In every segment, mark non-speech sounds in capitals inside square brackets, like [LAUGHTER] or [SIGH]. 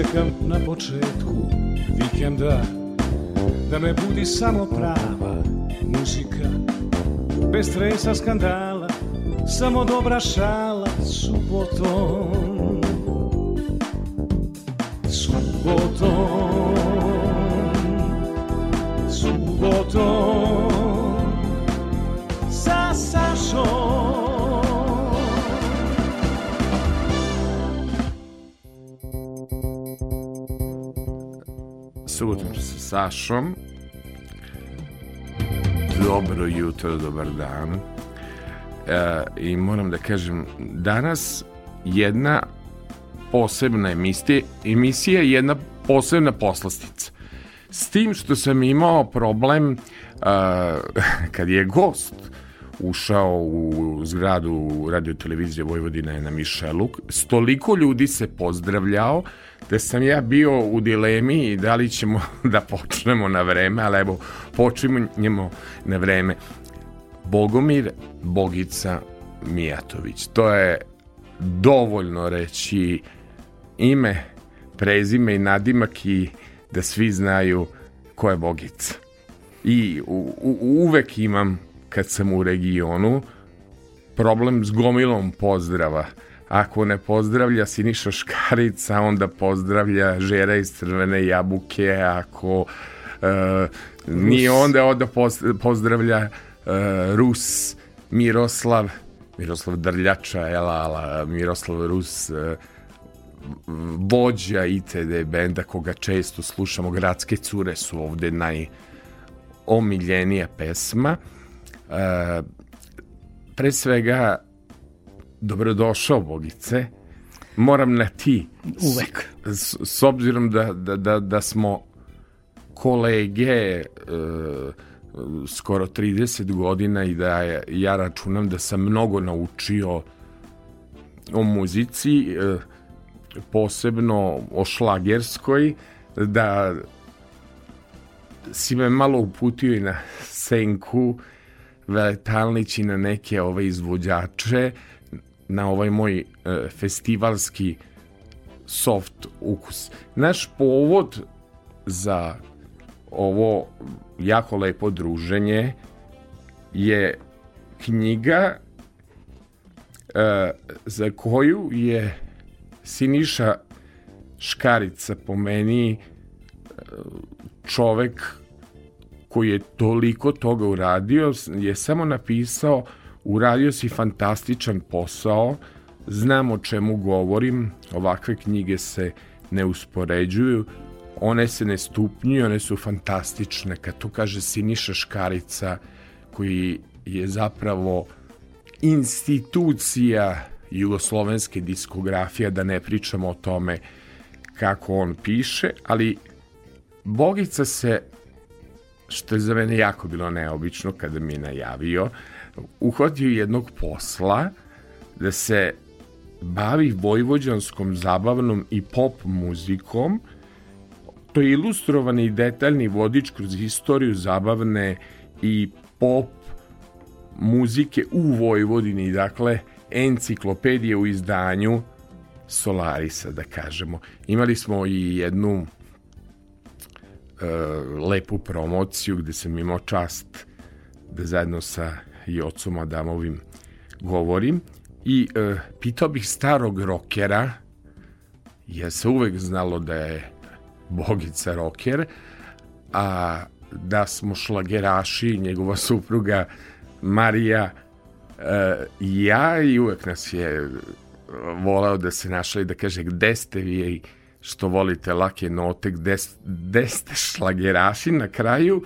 čekam na početku vikenda. Da me budi samo prava muzika Bez stresa skandala Samo dobra šala subotom Sašom. Dobro jutro, dobar dan. E, I moram da kažem, danas jedna posebna emisija, emisija je jedna posebna poslastica. S tim što sam imao problem uh, [LAUGHS] kad je gost ušao u zgradu radio televizije Vojvodine na Mišeluk, stoliko ljudi se pozdravljao da sam ja bio u dilemi da li ćemo [LAUGHS] da počnemo na vreme, ali evo, počinjemo na vreme. Bogomir Bogica Mijatović. To je dovoljno reći ime, prezime i nadimak i da svi znaju ko je Bogica. I u, u, uvek imam, kad sam u regionu, problem s gomilom pozdrava. Ako ne pozdravlja Siniša Škarica, onda pozdravlja Žera iz Crvene jabuke, ako uh, nije onda onda pozdravlja uh, Rus Miroslav Miroslav Drljača, Elala, Miroslav Rus, uh, vođa ITD benda koga često slušamo, Gradske cure su ovde najomiljenija pesma. Uh, pre svega dobrodošao Bogice. Moram na ti. Uvek. S, s obzirom da, da, da, da smo kolege e, skoro 30 godina i da je, ja računam da sam mnogo naučio o muzici, e, posebno o šlagerskoj, da si me malo uputio i na Senku, Veletalnić i na neke ove izvođače, na ovaj moj e, festivalski soft ukus. Naš povod za ovo jako lepo druženje je knjiga e, za koju je Siniša Škarica po meni e, čovek koji je toliko toga uradio je samo napisao uradio si fantastičan posao, znam o čemu govorim, ovakve knjige se ne uspoređuju, one se ne stupnjuju, one su fantastične. Kad to kaže Siniša Škarica, koji je zapravo institucija jugoslovenske diskografije, da ne pričamo o tome kako on piše, ali Bogica se, što je za mene jako bilo neobično kada mi je najavio, uhvatio jednog posla da se bavi vojvođanskom zabavnom i pop muzikom. To je ilustrovani i detaljni vodič kroz istoriju zabavne i pop muzike u Vojvodini, dakle enciklopedije u izdanju Solarisa, da kažemo. Imali smo i jednu lepu promociju gde sam imao čast da zajedno sa i ocom Adamovim govorim. I uh, pitao bih starog rokera, je se uvek znalo da je bogica roker, a da smo šlageraši, njegova supruga Marija e, ja i uvek nas je voleo da se našli da kaže gde ste vi što volite lake note, gde, gde ste šlageraši na kraju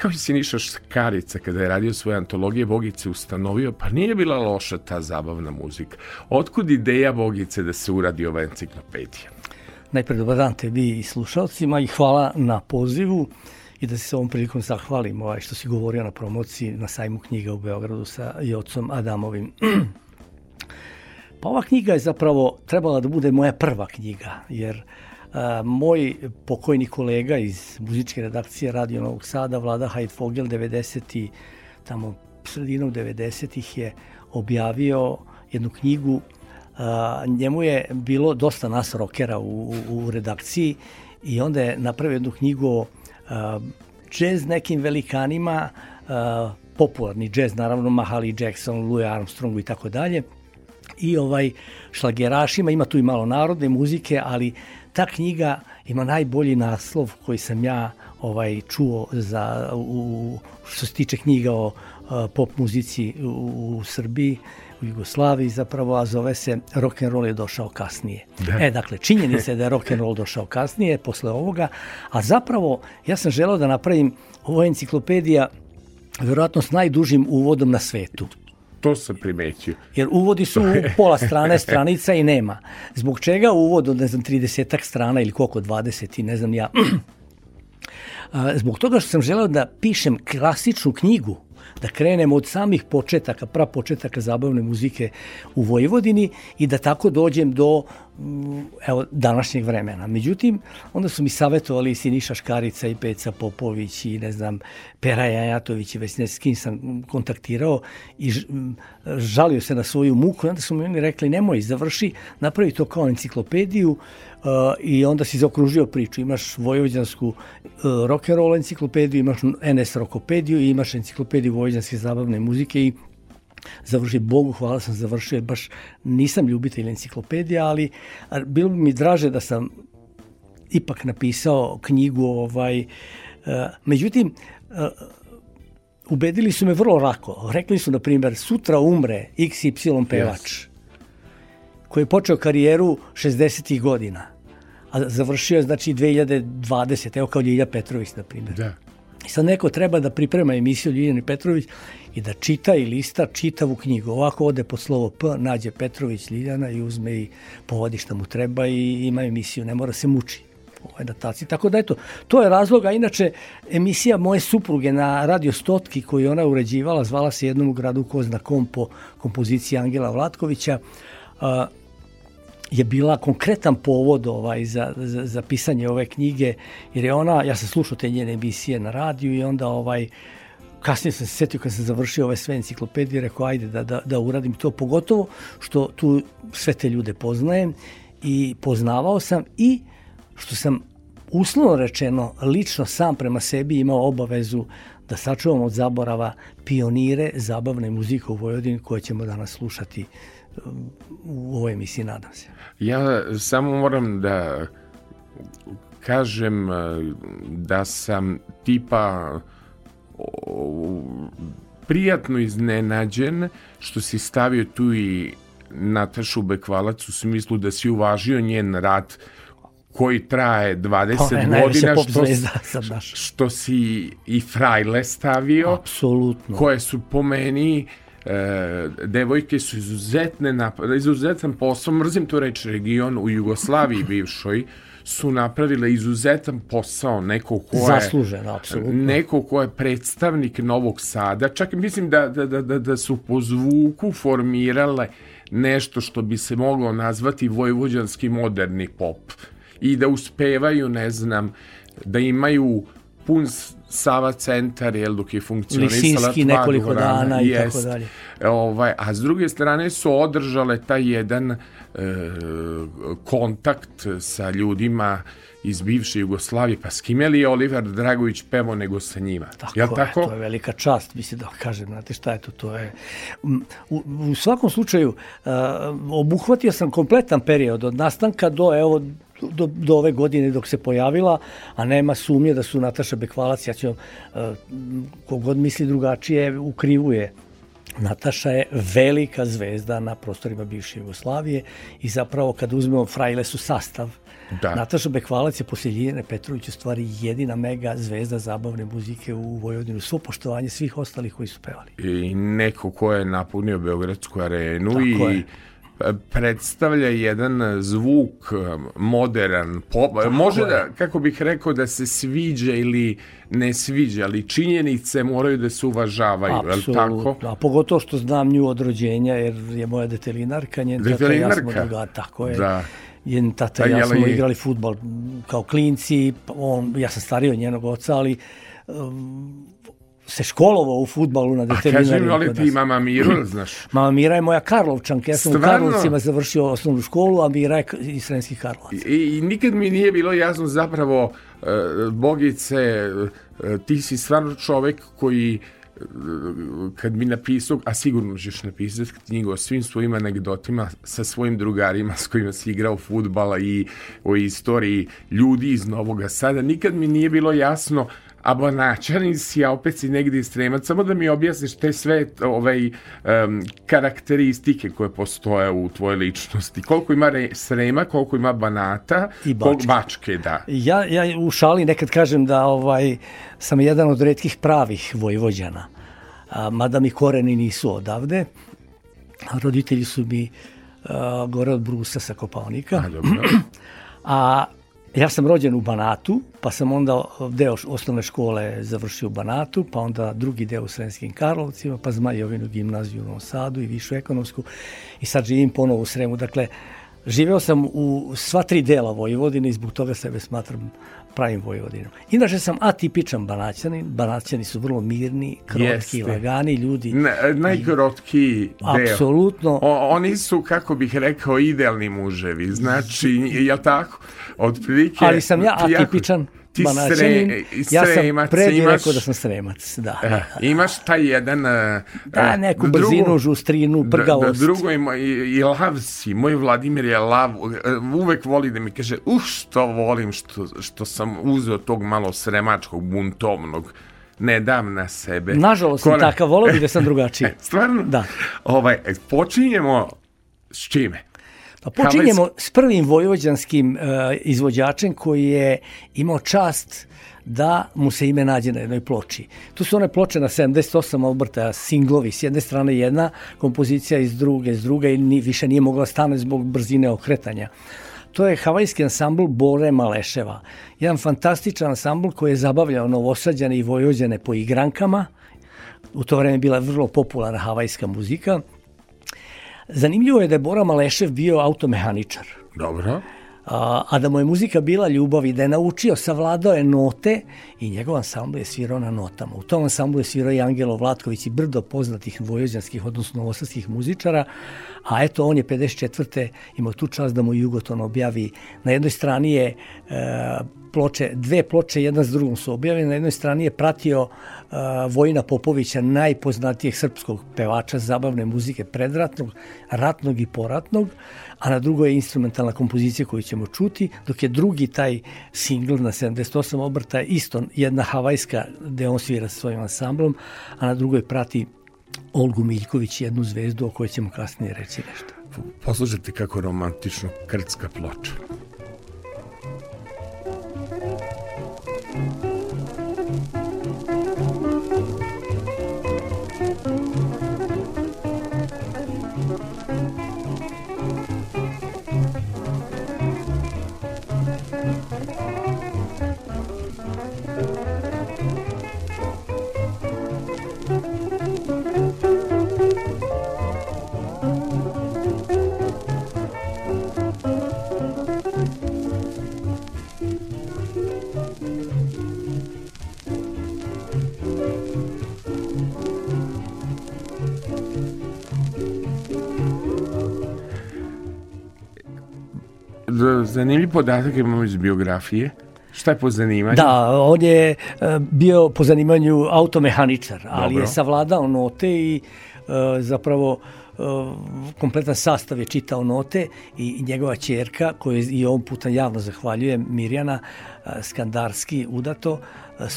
kao i Siniša Škarica kada je radio svoje antologije Bogice ustanovio, pa nije bila loša ta zabavna muzika. Otkud ideja Bogice da se uradi ova enciklopedija? Najpre dobar dan tebi i slušalcima i hvala na pozivu i da se ovom prilikom zahvalim ovaj, što si govorio na promociji na sajmu knjiga u Beogradu sa Jocom Adamovim. [CLEARS THROAT] pa ova knjiga je zapravo trebala da bude moja prva knjiga, jer a, moj pokojni kolega iz muzičke redakcije Radio Novog Sada, Vlada Hajdfogel, 90. tamo sredinom 90-ih je objavio jednu knjigu a, njemu je bilo dosta nas rokera u, u, u redakciji i onda je napravio jednu knjigu o džez nekim velikanima, uh, popularni džez, naravno Mahali Jackson, Louis Armstrong i tako dalje. I ovaj šlagerašima, ima tu i malo narodne muzike, ali ta knjiga ima najbolji naslov koji sam ja ovaj čuo za u, što se tiče knjiga o uh, pop muzici u, u Srbiji u Jugoslaviji zapravo, a zove se rock and roll je došao kasnije. Da. E, dakle, činjenica je da je rock and roll došao kasnije, posle ovoga, a zapravo ja sam želeo da napravim ovo enciklopedija verovatno s najdužim uvodom na svetu. To sam primetio. Jer uvodi su [LAUGHS] pola strane stranica i nema. Zbog čega uvod od, ne znam, 30 strana ili koliko, 20 i ne znam ja. [CLEARS THROAT] Zbog toga što sam želeo da pišem klasičnu knjigu da krenemo od samih početaka, pra početaka zabavne muzike u Vojvodini i da tako dođem do mm, evo, današnjeg vremena. Međutim, onda su mi savjetovali Siniša Škarica i Peca Popović i ne znam, Pera Jajatović i već ne s kim sam kontaktirao i žalio se na svoju muku i onda su mi rekli nemoj, završi, napravi to kao enciklopediju, i onda si zaokružio priču. Imaš vojvođansku uh, rock and roll enciklopediju, imaš NS rokopediju i imaš enciklopediju vojvođanske zabavne muzike i završi, Bogu hvala sam završio, baš nisam ljubitelj enciklopedija, ali bilo bi mi draže da sam ipak napisao knjigu ovaj, uh, međutim uh, ubedili su me vrlo rako. Rekli su, na primjer, sutra umre XY pevač. Yes koji je počeo karijeru 60. godina, a završio je znači 2020. Evo kao Ljilja Petrović, na primjer. Da. I sad neko treba da priprema emisiju Ljiljani Petrović i da čita i lista čitavu knjigu. Ovako ode pod slovo P, nađe Petrović Ljiljana i uzme i povodi šta mu treba i ima emisiju, ne mora se muči ovoj dataciji. Tako da eto, to je razlog, a inače emisija moje supruge na Radio Stotki koju ona uređivala, zvala se jednom u gradu ko zna kom po kompoziciji Angela Vlatkovića, je bila konkretan povod ovaj za, za, za pisanje ove knjige, jer je ona, ja sam slušao te njene emisije na radiju i onda ovaj, kasnije sam se setio kad sam završio ove sve enciklopedije, rekao ajde da, da, da uradim to, pogotovo što tu sve te ljude poznajem i poznavao sam i što sam uslovno rečeno lično sam prema sebi imao obavezu da sačuvam od zaborava pionire zabavne muzike u Vojvodini koje ćemo danas slušati u ovoj emisiji, nadam se. Ja samo moram da kažem e, da sam tipa prijatno iznenađen što si stavio tu i Natašu Bekvalac u smislu da si uvažio njen rad koji traje 20 pa, godina što, što si i Frajle stavio Apsolutno. koje su po meni e, devojke su izuzetne napad, izuzetan posao, mrzim tu reći region u Jugoslaviji bivšoj, su napravile izuzetan posao neko ko je zaslužen apsolutno. neko ko je predstavnik Novog Sada. Čak mislim da, da, da, da su po zvuku formirale nešto što bi se moglo nazvati vojvođanski moderni pop i da uspevaju ne znam da imaju pun Sava centar, jel, dok je funkcionisala Lisinski nekoliko dvorana i jest. tako dalje. Ovaj, a s druge strane su održale taj jedan e, kontakt sa ljudima iz bivše Jugoslavije, pa s kime li je Oliver Dragović pevo nego sa njima? Tako Jel je, tako? to je velika čast, mislim da kažem, znate šta je to, to je... U, u svakom slučaju, uh, obuhvatio sam kompletan period od nastanka do, evo, do, do ove godine dok se pojavila, a nema sumnje da su Nataša Bekvalac, ja ću, uh, kogod misli drugačije, ukrivuje Nataša je velika zvezda na prostorima bivše Jugoslavije i zapravo kad uzmemo Frajle su sastav Da. Nataša Bekvalac je posle Ljiljane Petrović u stvari jedina mega zvezda zabavne muzike u Vojvodinu. Svo poštovanje svih ostalih koji su pevali. I neko ko je napunio Beogradsku arenu Tako i je predstavlja jedan zvuk modern, pop, može da, kako bih rekao, da se sviđa ili ne sviđa, ali činjenice moraju da se uvažavaju, je tako? A pogotovo što znam nju od rođenja, jer je moja detelinarka, njen tata ja smo druga, tako je. Da. Njen tata i ja smo igrali futbol kao klinci, on, ja sam stario njenog oca, ali um, se školovao u futbalu na determinari. A kaži mi, ali ti mama Miro, [CLEARS THROAT] znaš? Mama Mira je moja Karlovčanka. Ja sam Stvarno? u Karlovcima završio osnovnu školu, a Mira je iz Srenskih Karlovaca. I, I nikad mi nije bilo jasno zapravo, uh, Bogice, uh, ti si stvarno čovek koji kad mi napisao, a sigurno ćeš napisati knjigu o svim svojim anegdotima sa svojim drugarima s kojima si igrao futbala i o istoriji ljudi iz Novog Sada, nikad mi nije bilo jasno a Banačanin si, a opet si negdje iz Sremac, samo da mi objasniš te sve ovaj, um, karakteristike koje postoje u tvojoj ličnosti. Koliko ima Srema, koliko ima Banata, i bačke. Koliko, bačke da. Ja, ja u šali nekad kažem da ovaj sam jedan od redkih pravih vojvođana, a, mada mi koreni nisu odavde. Roditelji su mi a, gore od Brusa sa Kopaonika. A, dobro. [CLEARS THROAT] a Ja sam rođen u Banatu, pa sam onda deo osnovne škole završio u Banatu, pa onda drugi deo u Sremskim Karlovcima, pa Zmajovinu gimnaziju u Novom Sadu i višu ekonomsku i sad živim ponovo u Sremu. Dakle, živeo sam u sva tri dela Vojvodine i zbog toga sebe smatram pravim Vojvodinom. Inače sam atipičan banaćanin, banaćani su vrlo mirni, krotki, Jeste. lagani ljudi. Ne, najkrotki deo. Apsolutno. O, oni su, kako bih rekao, idealni muževi. Znači, [LAUGHS] je tako? Otprilike... Ali sam ja atipičan. Jako ti sre, ja sam pre imaš, rekao da sam sremac, da. Eh, imaš taj jedan... Uh, da, neku drugo, brzinu, žustrinu, prgavost. Da, drugo, i, i lav si, moj Vladimir je lav, uvek voli da mi kaže, uh, što volim što, što sam uzeo tog malo sremačkog, buntovnog, ne dam na sebe. Nažalost sam takav, volio bi da sam [LAUGHS] drugačiji. Stvarno? Da. Ovaj, počinjemo s čime? Pa počinjemo s prvim vojvođanskim uh, izvođačem koji je imao čast da mu se ime nađe na jednoj ploči. Tu su one ploče na 78 Alberta, singlovi, s jedne strane jedna kompozicija, iz druge, s druge i ni, više nije mogla stane zbog brzine okretanja. To je havajski ansambl Bore Maleševa. Jedan fantastičan ansambl koji je zabavljao novosađane i vojvođane po igrankama. U to vreme bila vrlo popularna havajska muzika Zanimljivo je da je Bora Malešev bio automehaničar. Dobro. A, a da mu je muzika bila ljubav i da je naučio, savladao je note i njegov ansambl je svirao na notama. U tom ansamblu je svirao i Angelo Vlatković i brdo poznatih vojođanskih, odnosno novosadskih muzičara, a eto on je 54. imao tu čast da mu Jugoton objavi. Na jednoj strani je e, ploče, dve ploče jedna s drugom su objavljene. Na jednoj strani je pratio uh, Vojina Popovića, najpoznatijeg srpskog pevača zabavne muzike predratnog, ratnog i poratnog, a na drugoj je instrumentalna kompozicija koju ćemo čuti, dok je drugi taj singl na 78 obrta isto jedna havajska gde on svira sa svojim ansamblom, a na drugoj prati Olgu Miljković, jednu zvezdu o kojoj ćemo kasnije reći nešto. Poslušajte kako romantično krcka ploča. Zanimljiv podatak imamo iz biografije. Šta je po zanimanju? Da, on je e, bio po zanimanju automehaničar, ali Dobro. je savladao note i e, zapravo e, kompletan sastav je čitao note i njegova čerka, koju i ovom puta javno zahvaljujem, Mirjana Skandarski udato,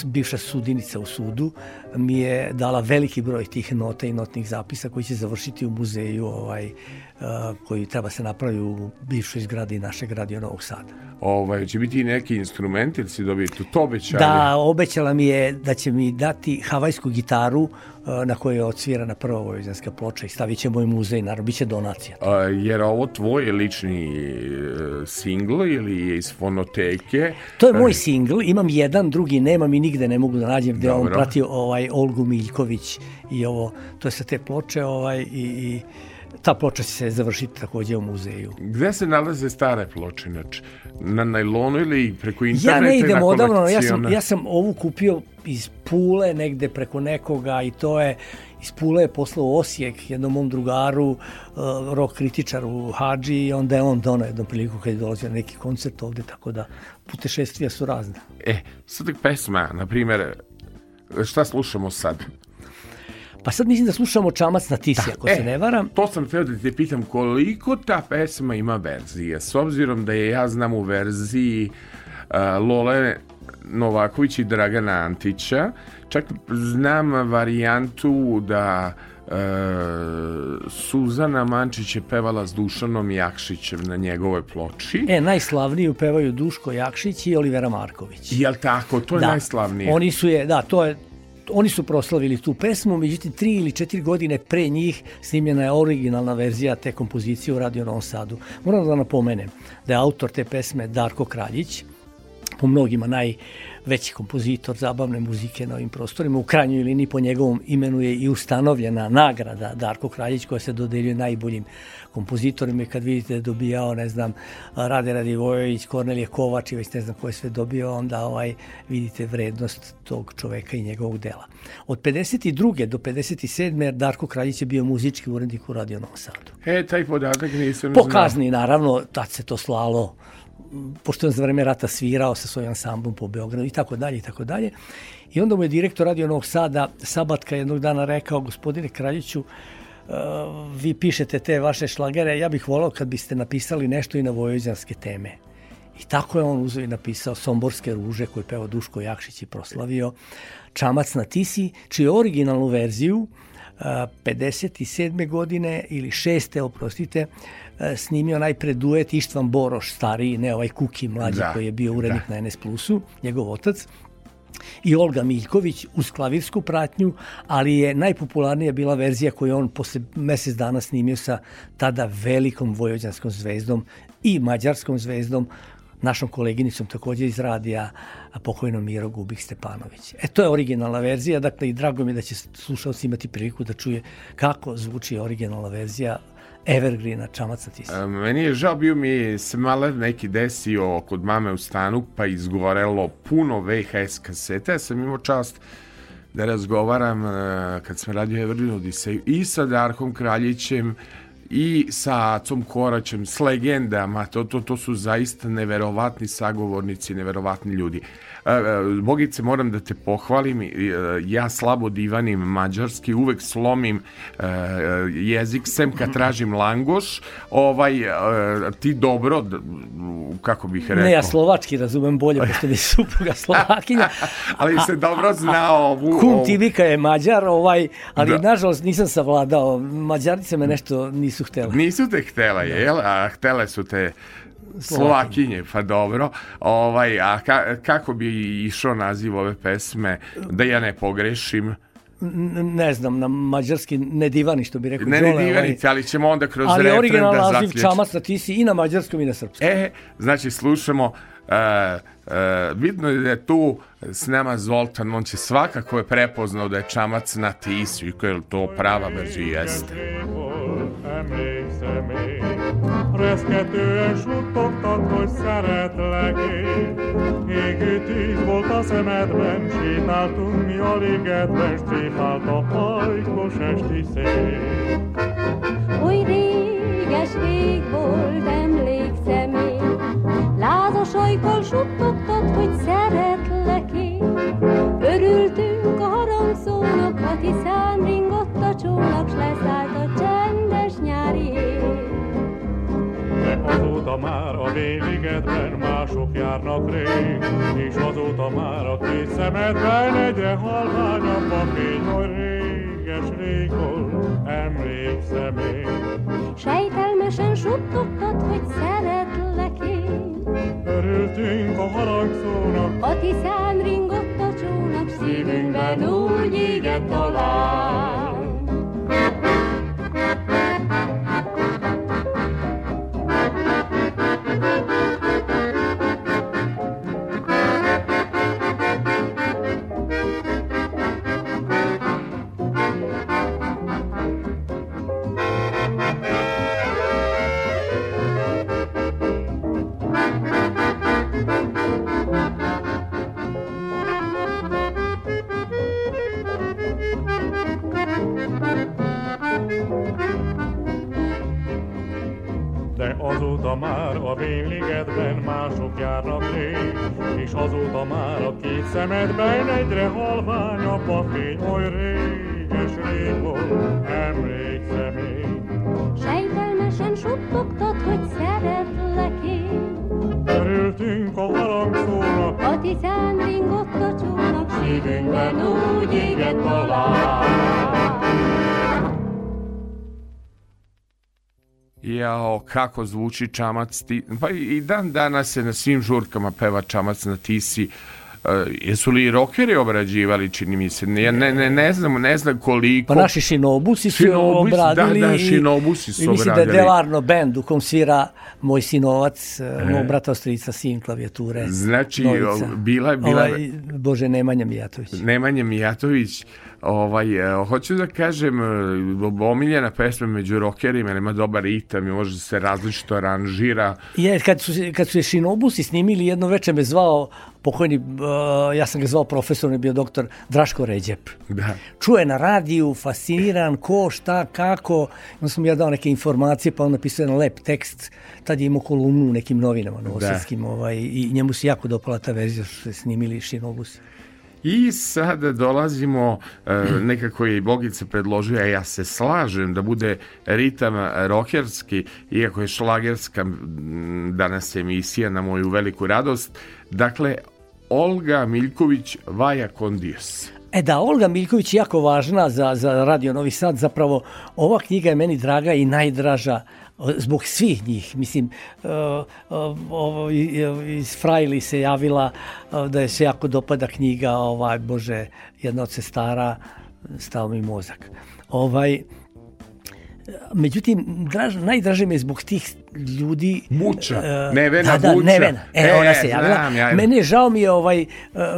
bivša sudinica u sudu, mi je dala veliki broj tih nota i notnih zapisa koji će završiti u muzeju ovaj, koji treba se napraviti u bivšoj zgradi našeg radio Novog Sada. Ovaj, će biti neki instrument ili si dobiti to, obećanje? Da, obećala mi je da će mi dati havajsku gitaru na kojoj je odsvirana prva vojvođanska ploča i stavit ćemo u muzej, naravno, bit će donacija. A, jer ovo tvoj lični uh, singl ili je iz fonoteke? To je moj singl, imam jedan, drugi nemam i nigde ne mogu da nađem gde Dobro. on pratio ovaj, Olgu Miljković i ovo, to je sa te ploče ovaj, i, i ta ploča će se završiti takođe u muzeju. Gde se nalaze stare ploče? Znači, na najlonu ili preko interneta? Ja ne idem odavno, ja sam, ja sam ovu kupio iz Pule negde preko nekoga i to je iz Pule je poslao Osijek jednom mom drugaru, uh, rock kritičar u Hadži i onda je on donao jednom priliku kad je dolazio na neki koncert ovde, tako da putešestvija su razne. E, sad pesma, na primjer, šta slušamo sad? Pa sad mislim da slušamo Čamac na tisi, da, ako e, se ne varam. To sam htio da te pitam koliko ta pesma ima verzije, s obzirom da je ja znam u verziji uh, Lole Novaković i Dragana Antića, čak znam varijantu da e, Suzana Mančić je pevala s Dušanom Jakšićem na njegovoj ploči. E, najslavniju pevaju Duško Jakšić i Olivera Marković. Jel tako? To je da. najslavnije. Oni su je, da, to je, oni su proslavili tu pesmu, međutim tri ili četiri godine pre njih snimljena je originalna verzija te kompozicije u Radio Novom Sadu. Moram da napomenem da je autor te pesme Darko Kraljić, po mnogima najveći kompozitor zabavne muzike na ovim prostorima. U krajnjoj liniji po njegovom imenu je i ustanovljena nagrada Darko Kraljić koja se dodeljuje najboljim kompozitorima i kad vidite da dobijao, ne znam, Rade Radivojević, Kornelije Kovač i već ne znam ko je sve dobio, onda ovaj, vidite vrednost tog čoveka i njegovog dela. Od 52. do 57. Darko Kraljić je bio muzički urednik u Radio Novom Sadu. E, taj podatak nisam znao. Po kazni, naravno, tad se to slalo pošto je za vreme rata svirao sa svojim ansamblom po Beogradu i tako dalje i tako dalje. I onda mu je direktor Radio Novog Sada Sabatka jednog dana rekao, gospodine Kraljiću, uh, vi pišete te vaše šlagere, ja bih volao kad biste napisali nešto i na vojvođanske teme. I tako je on uzeo i napisao Somborske ruže koje peo Duško Jakšić i proslavio Čamac na Tisi, čiju originalnu verziju uh, 57. godine ili 6. oprostite, snimio najpre duet Ištvan Boroš, stariji, ne ovaj Kuki mlađi da, koji je bio urednik da. na NS Plusu, njegov otac, i Olga Miljković uz klavirsku pratnju, ali je najpopularnija bila verzija koju on posle mesec dana snimio sa tada velikom vojođanskom zvezdom i mađarskom zvezdom, našom koleginicom takođe iz radija pokojnom Miro Gubik Stepanović. E, to je originalna verzija, dakle i drago mi je da će slušalci imati priliku da čuje kako zvuči originalna verzija Evergreena Čamaca Tisa. Meni je žao bio mi se malo neki desio kod mame u stanu pa izgorelo puno VHS kasete. Ja sam imao čast da razgovaram e, kad sam radio Evergreen Odiseju i sa Darkom Kraljićem i sa Acom Koraćem, s legendama, to, to, to su zaista neverovatni sagovornici, neverovatni ljudi. Bogice, moram da te pohvalim, e, ja slabo divanim mađarski, uvek slomim e, jezik, sem kad tražim langoš, ovaj, e, ti dobro, kako bih rekao? Ne, ja slovački razumem bolje, pošto mi supruga slovakinja. [LAUGHS] ali se dobro znao ovu... Kum Tivika je mađar, ovaj, ali da. nažalost nisam savladao. Mađarice me nešto nisu htele. Nisu te htele, da. jel? A htele su te Slovakinje, pa dobro. Ovaj, a ka, kako bi išao naziv ove pesme, da ja ne pogrešim? ne znam, na mađarski ne divani, što bi rekao Ne, ne divanice, ali ćemo onda kroz ali refren da zaključimo. Ali original naziv Čamas na Tisi i na mađarskom i na srpskom. E, znači slušamo, uh, uh, vidno je da je tu s nama Zoltan, on će svakako je prepoznao da je Čamac na Tisi, i je to prava verzija jeste. reszketően suttogtad, hogy szeretlek én. Égő tűz volt a szemedben, sétáltunk mi a ligetben, stréfált a hajkos esti szél. Oly réges rég volt, emlékszem én, lázas ajkol suttogtad, hogy szeretlek én. Örültünk a harangszónak, a tiszán ringott a csónak, s leszállt a csendes nyári ég. Véligedben mások járnak rég, és azóta már a két szemedben egyre halványabb a fény, hogy réges régol, emlékszem én. Sejtelmesen suttogtad, hogy szeretlek én. Örültünk a harangszónak, A tiszán ringott a csónak, szívünkben úgy égett a láng. Azóta már a vénligedben mások járnak rég, és azóta már a két szemedben egyre halványabb a fény, oly réges rég volt, emlékszem én. Sejtelmesen suttogtad, hogy szeretlek én. Örültünk a harangszónak, A tiszán ringott a csónak, szívünkben úgy égett a láng. Jao, kako zvuči čamac, ti, pa i dan danas se na svim žurkama peva čamac na tisi. Uh, jesu li rokeri obrađivali, čini mi se, ne, ne, ne, ne znam, ne znam koliko. Pa naši šinobusi su Šinobusi, da, obradili da, i- šinobusi su i mislim da je obradili. Delarno band u kom svira moj sinovac, e. moj brata ostrica, sin klavijature. Znači, Novica. bila je- bila Ovaj, Bože, Nemanja Mijatović. Nemanja Mijatović, ovaj, e, hoću da kažem, e, omiljena pesma među rokerima, jer ima dobar ritam i može se različito aranžira. Je, kad su, kad su je Šinobusi snimili, jedno veče me zvao pokojni, uh, ja sam ga zvao profesor, on je bio doktor Draško Ređep. Da. Čuje na radiju, fasciniran, ko, šta, kako. Onda sam ja dao neke informacije, pa on napisao jedan lep tekst. Tad je imao kolumnu u nekim novinama novosadskim ovaj, i njemu se jako dopala ta verzija što su se snimili Šinobusi. I sada dolazimo, e, nekako je i Bogica predložio, a ja se slažem da bude ritam rokerski, iako je šlagerska danas emisija na moju veliku radost. Dakle, Olga Miljković, Vaja Kondios. E da, Olga Miljković je jako važna za, za Radio Novi Sad. Zapravo, ova knjiga je meni draga i najdraža zbog svih njih. Mislim, uh, uh, ovo, iz Frajli se javila uh, da je se jako dopada knjiga, ovaj, Bože, jedna od sestara, stao mi mozak. Ovaj, Međutim, draž, najdraže mi je zbog tih ljudi... Buča. e, Nevena da, da, Buča. Nevena. E, E, ona se javila. znam ja. Mene žao mi je ovaj, e,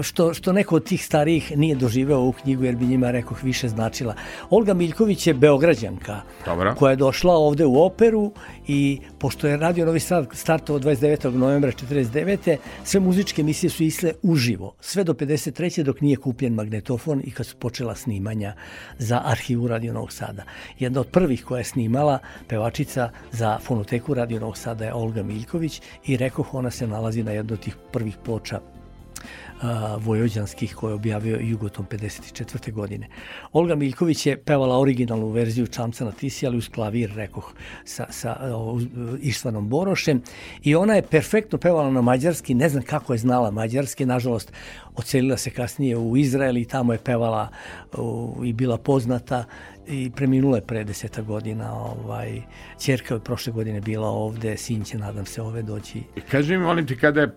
što, što neko od tih starijih nije doživeo ovu knjigu, jer bi njima, rekoh, više značila. Olga Miljković je beograđanka, Dobro. koja je došla ovde u operu i pošto je Radio Novi Sad startovao 29. novembra 49. sve muzičke emisije su isle uživo, sve do 53. dok nije kupljen magnetofon i kad su počela snimanja za arhivu Radio Novog Sada. Jedna od prvih koja je snimala pevačica za fonoteku Radio Novog Sada je Olga Miljković i rekoh ona se nalazi na jednoj od tih prvih ploča a, vojvođanskih koje je objavio Jugotom 54. godine. Olga Miljković je pevala originalnu verziju Čamca na Tisi, ali uz klavir, rekoh, sa, sa o, Ištvanom Borošem. I ona je perfektno pevala na mađarski, ne znam kako je znala mađarski, nažalost, ocelila se kasnije u Izrael i tamo je pevala o, i bila poznata i preminula je pre deseta godina. Ovaj, čerka je prošle godine bila ovde, sin će, nadam se, ove doći Kaži mi, molim ti, kada je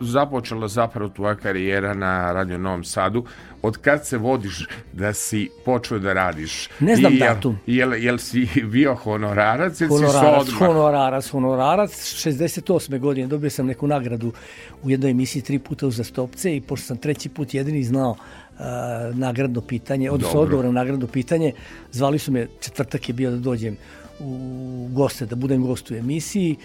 započela zapravo tvoja karijera na Radio Novom Sadu, od kad se vodiš da si počeo da radiš? Ne znam I datum. Jel, jel si bio honorarac ili si Honorarac, se odmah? honorarac, honorarac. 68. godine dobio sam neku nagradu u jednoj emisiji tri puta uzastopce i pošto sam treći put jedini znao nagradno pitanje, odnosno odgovor na nagradno pitanje, zvali su me, četvrtak je bio da dođem u goste, da budem gost u emisiji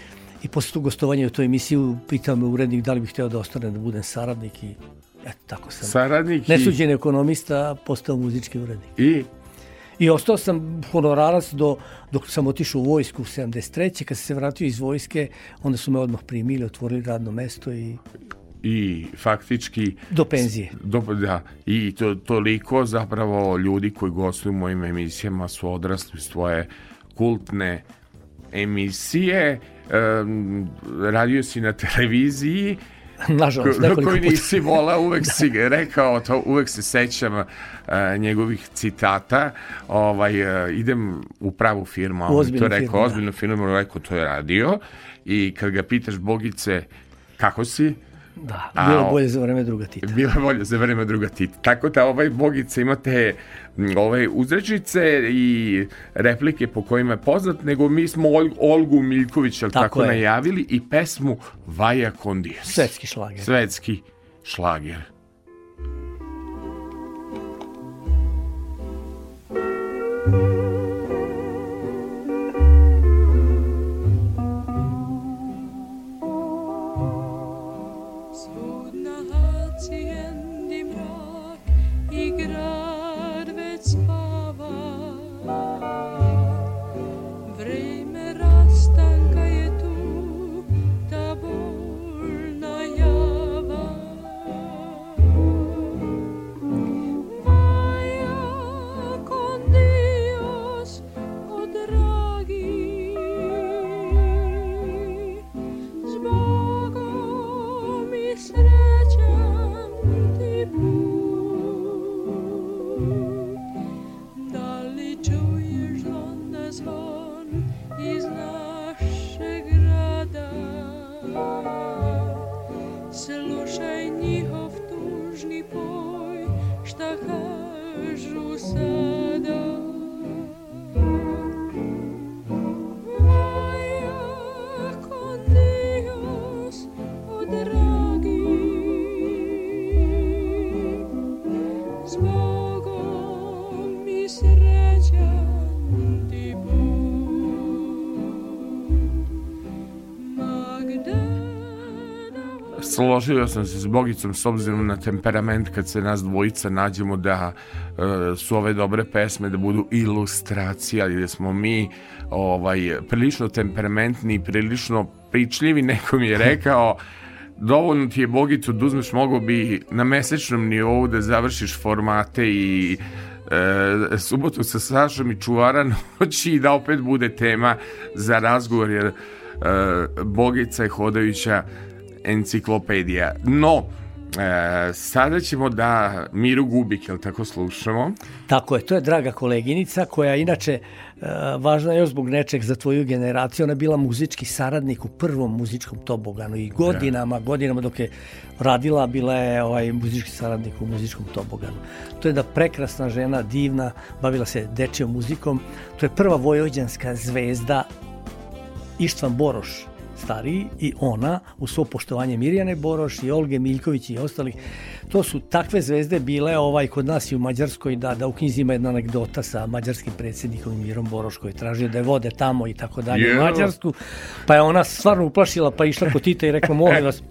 i posle tog gostovanja u toj emisiji pitao me urednik da li bih hteo da ostanem da budem saradnik i eto tako sam. Saradnik i, Nesuđen ekonomista, postao muzički urednik. i I ostao sam honorarac do, dok sam otišao u vojsku u 73. Kad sam se vratio iz vojske, onda su me odmah primili, otvorili radno mesto i i faktički do penzije. do, da, i to, toliko zapravo ljudi koji gostuju u mojim emisijama su odrasli iz tvoje kultne emisije, um, radio si na televiziji, Nažalost, ko- nekoliko koji nisi volao, uvek [LAUGHS] si ga rekao, to uvek se sećam uh, njegovih citata. Ovaj, uh, idem u pravu firmu, on to rekao, firmu, da. ozbiljnu firmu, rekao, to je radio. I kad ga pitaš Bogice, kako si? Da, A, bilo bolje za vreme druga Tita. [LAUGHS] Bila je volja za vreme druga Tita. Tako da ovaj Bogica imate ove uzrečice i replike po kojima je poznat, nego mi smo Ol- Olgu Miljković, tako, Tako je. najavili, i pesmu Vaja Kondijes. Svetski šlager. Svetski šlager. Složio sam se s Bogicom s obzirom na temperament kad se nas dvojica nađemo da e, su ove dobre pesme da budu ilustracija i da smo mi ovaj prilično temperamentni i prilično pričljivi neko mi je [LAUGHS] rekao dovoljno ti je Bogicu da uzmeš mogo bi na mesečnom nivou da završiš formate i e, subotu sa Sašom i čuvara noći i da opet bude tema za razgovor jer e, Bogica je hodajuća enciklopedija. No, e, sada ćemo da Miru Gubik, jel tako slušamo? Tako je, to je draga koleginica koja inače e, važna je zbog nečeg za tvoju generaciju. Ona je bila muzički saradnik u prvom muzičkom toboganu i godinama, godinama dok je radila, bila je ovaj muzički saradnik u muzičkom toboganu. To je da prekrasna žena, divna, bavila se dečijom muzikom. To je prva vojvođanska zvezda Ištvan Boroš stariji i ona u svo poštovanje Mirjane Boroš i Olge Miljković i ostalih to su takve zvezde bile ovaj kod nas i u Mađarskoj da da u knjizi ima jedna anegdota sa mađarskim predsjednikom Mirom Boroš koji je tražio da je vode tamo i tako dalje u? Mađarsku pa je ona stvarno uplašila pa išla kod Tita i rekla [LAUGHS] molim vas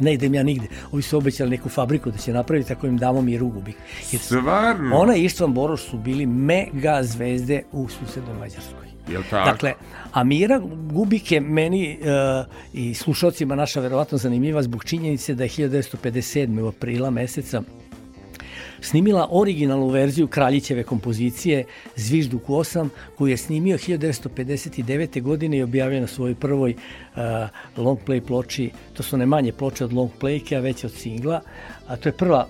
ne idem ja nigde. Ovi su obećali neku fabriku da će napraviti ako im damo mi rugubik. Jer Stvarno? ona i Ištvan Boroš su bili mega zvezde u susednoj Mađarskoj. Jel tako? Dakle, a Mira Gubik je meni uh, i slušalcima naša verovatno zanimljiva zbog činjenice da je 1957. u aprila meseca snimila originalnu verziju Kraljićeve kompozicije Zvižduk 8, koju je snimio 1959. godine i objavio na svojoj prvoj uh, long play ploči, to su ne manje ploče od long playke, a veće od singla, a to je prva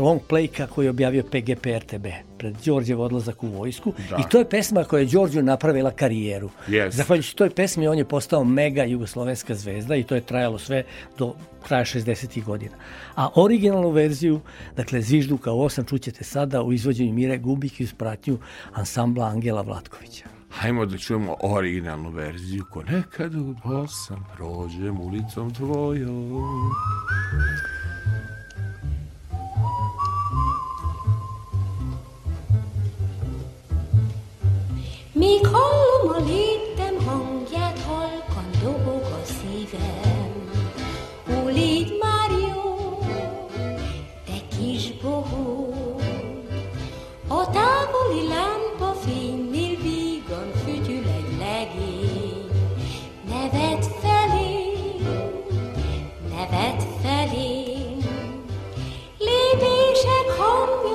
long playka koju je objavio PGP RTB pred Đorđev odlazak u vojsku Da. i to je pesma koja je Đorđu napravila karijeru. Yes. Zahvaljujući toj pesmi on je postao mega jugoslovenska zvezda i to je trajalo sve do kraja 60. godina. A originalnu verziju, dakle Zvižduka u 8 čućete sada u izvođenju Mire Gubik i uz pratnju ansambla Angela Vlatkovića. Hajmo da čujemo originalnu verziju ko nekad u osam prođem ulicom tvojom. Míg hallom a léptem hangját, halkan dobog a szívem. Ó, légy már jó, te kis bohó, a távoli lámpa fénynél vígan fütyül egy legény. Nevet felém, nevet felém, lépések hangja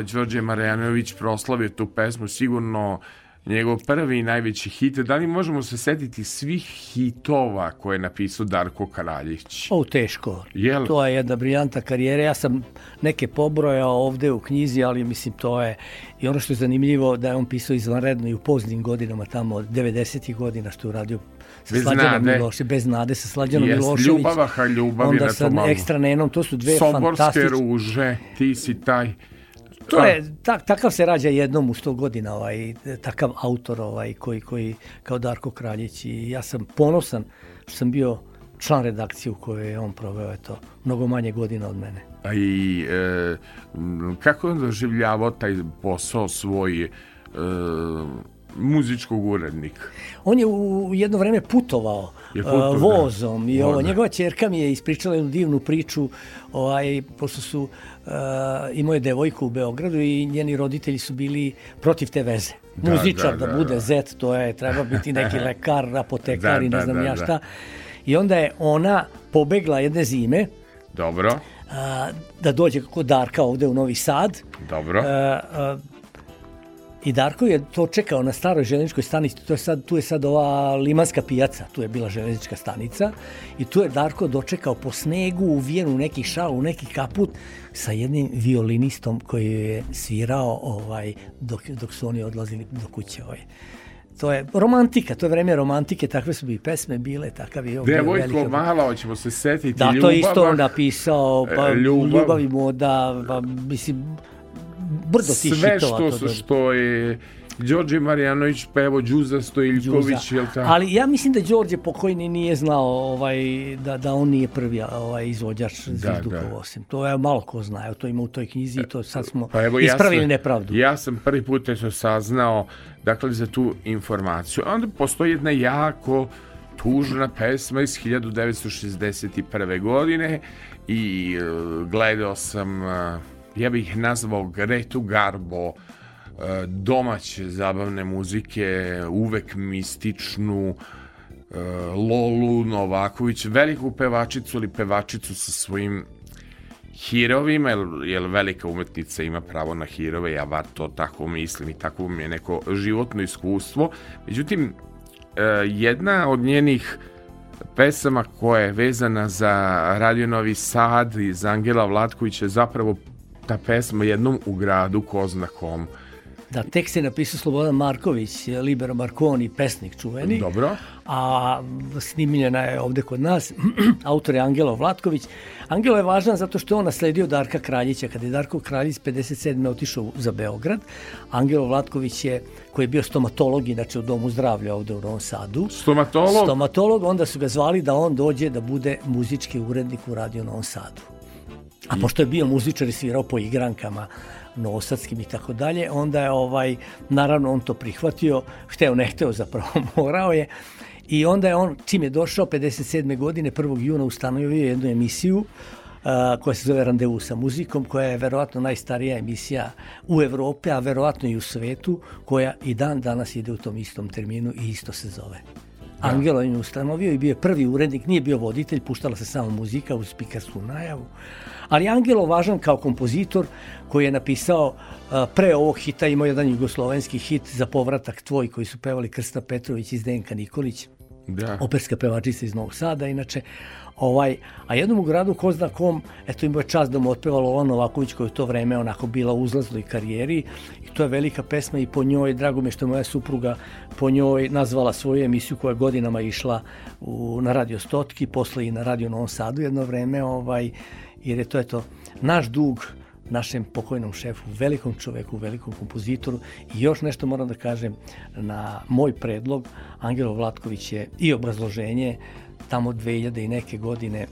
jao, Đorđe Marjanović proslavio tu pesmu, sigurno njegov prvi i najveći hit. Da li možemo se setiti svih hitova koje je napisao Darko Karaljić? O, teško. Jel? To je jedna briljanta karijera. Ja sam neke pobrojao ovde u knjizi, ali mislim to je... I ono što je zanimljivo da je on pisao izvanredno i u poznim godinama, tamo od 90. godina što je uradio sa Bez Slađanom nade. Milošević, bez nade sa Slađanom Jest, Milošević. Ljubavaha ljubavi onda na sa malo. ekstra nenom, to su dve Soborske fantastične... ruže, ti si taj. To je, tak, takav se rađa jednom u 100 godina, ovaj, takav autor ovaj, koji, koji kao Darko Kraljić i ja sam ponosan što sam bio član redakcije u kojoj je on proveo eto, mnogo manje godina od mene. A i e, kako on doživljavao taj posao svoj e, muzičkog urednika? On je u jedno vreme putovao Je je putovao, da. vozom i ovo, njegova ćerka mi je ispričala jednu divnu priču, ovaj, pošto su uh, imao je devojku u Beogradu i njeni roditelji su bili protiv te veze. Da, Muzičar da, da, da, bude da. zet, to je, treba biti neki [LAUGHS] lekar, apotekar Da, i ne da, znam da, ja da. šta. I onda je ona pobegla jedne zime Dobro, a, da dođe kod Darka ovde u Novi Sad. dobro. A, a, I Darko je to čekao na staroj železničkoj stanici, to je sad, tu je sad ova limanska pijaca, tu je bila železnička stanica i tu je Darko dočekao po snegu, u neki šal, u neki kaput sa jednim violinistom koji je svirao ovaj, dok, dok su oni odlazili do kuće. Ovaj. To je romantika, to je vreme romantike, takve su bi pesme bile, takav je Devojko velika- mala, hoćemo se setiti. Da, to Ljubava. je isto napisao, pa E, ljubav. ljubav, i moda, pa mislim, brdo tih Sve što, to su, što je Đorđe Marjanović pevo, Đuza Stojiljković, jel tako? Ali ja mislim da Đorđe pokojni nije znao ovaj, da, da on nije prvi ovaj, izvođač Da, Zvizdukov da. osim. To je malo ko zna, evo, to ima u toj knjizi i to sad smo Pa evo, ja ispravili sam, nepravdu. Ja sam prvi put eto saznao dakle za tu informaciju. A onda postoji jedna jako tužna pesma iz 1961. godine i e, gledao sam, e, ja bih ih nazvao Gretu Garbo, e, domaće zabavne muzike, uvek mističnu, e, Lolu Novaković, veliku pevačicu ili pevačicu sa svojim hirovima, jer, velika umetnica ima pravo na hirove, ja bar to tako mislim i tako mi je neko životno iskustvo. Međutim, e, jedna od njenih pesama koja je vezana za Radio Novi Sad iz Angela Vlatkovića je zapravo ta pesma jednom u gradu ko zna kom. Da, tekst je napisao Slobodan Marković, Libero Marconi, pesnik čuveni. Dobro. a snimljena je ovde kod nas. [CLEARS THROAT] Autor je Angelo Vlatković. Angelo je važan zato što je on nasledio Darka Kraljića. Kada je Darko Kraljić 57. otišao za Beograd, Angelo Vlatković je, koji je bio stomatolog, inače u Domu zdravlja ovde u Novom Sadu, Stomatolog, stomatolog, onda su ga zvali da on dođe da bude muzički urednik u Radio Novom Sadu. A pošto je bio muzičar i svirao po igrankama novosadskim i tako dalje, onda je ovaj, naravno on to prihvatio, hteo ne hteo zapravo [LAUGHS] morao je i onda je on, čim je došao 57. godine, 1. juna ustanovio jednu emisiju a, koja se zove Randevu sa muzikom, koja je verovatno najstarija emisija u Evropi, a verovatno i u svetu, koja i dan danas ide u tom istom terminu i isto se zove. Angelo im je ustanovio i bio je prvi urednik, nije bio voditelj, puštala se samo muzika uz spikarsku najavu. Ali Angelo važan kao kompozitor koji je napisao pre ovog hita, imao jedan jugoslovenski hit za povratak tvoj koji su pevali Krsta Petrović i Zdenka Nikolić da. operska pevačica iz Novog Sada, inače, ovaj, a jednom u gradu ko zna kom, eto imao je čast da mu otpeva Lola Novaković koja je to vreme onako bila u uzlaznoj karijeri i to je velika pesma i po njoj, drago mi što je moja supruga po njoj nazvala svoju emisiju koja je godinama išla u, na Radio Stotki, posle i na Radio Novom Sadu jedno vreme, ovaj, jer je to eto naš dug našem pokojnom šefu, velikom čoveku, velikom kompozitoru. I još nešto moram da kažem na moj predlog Angelo Vlatković je i obrazloženje tamo 2000 i neke godine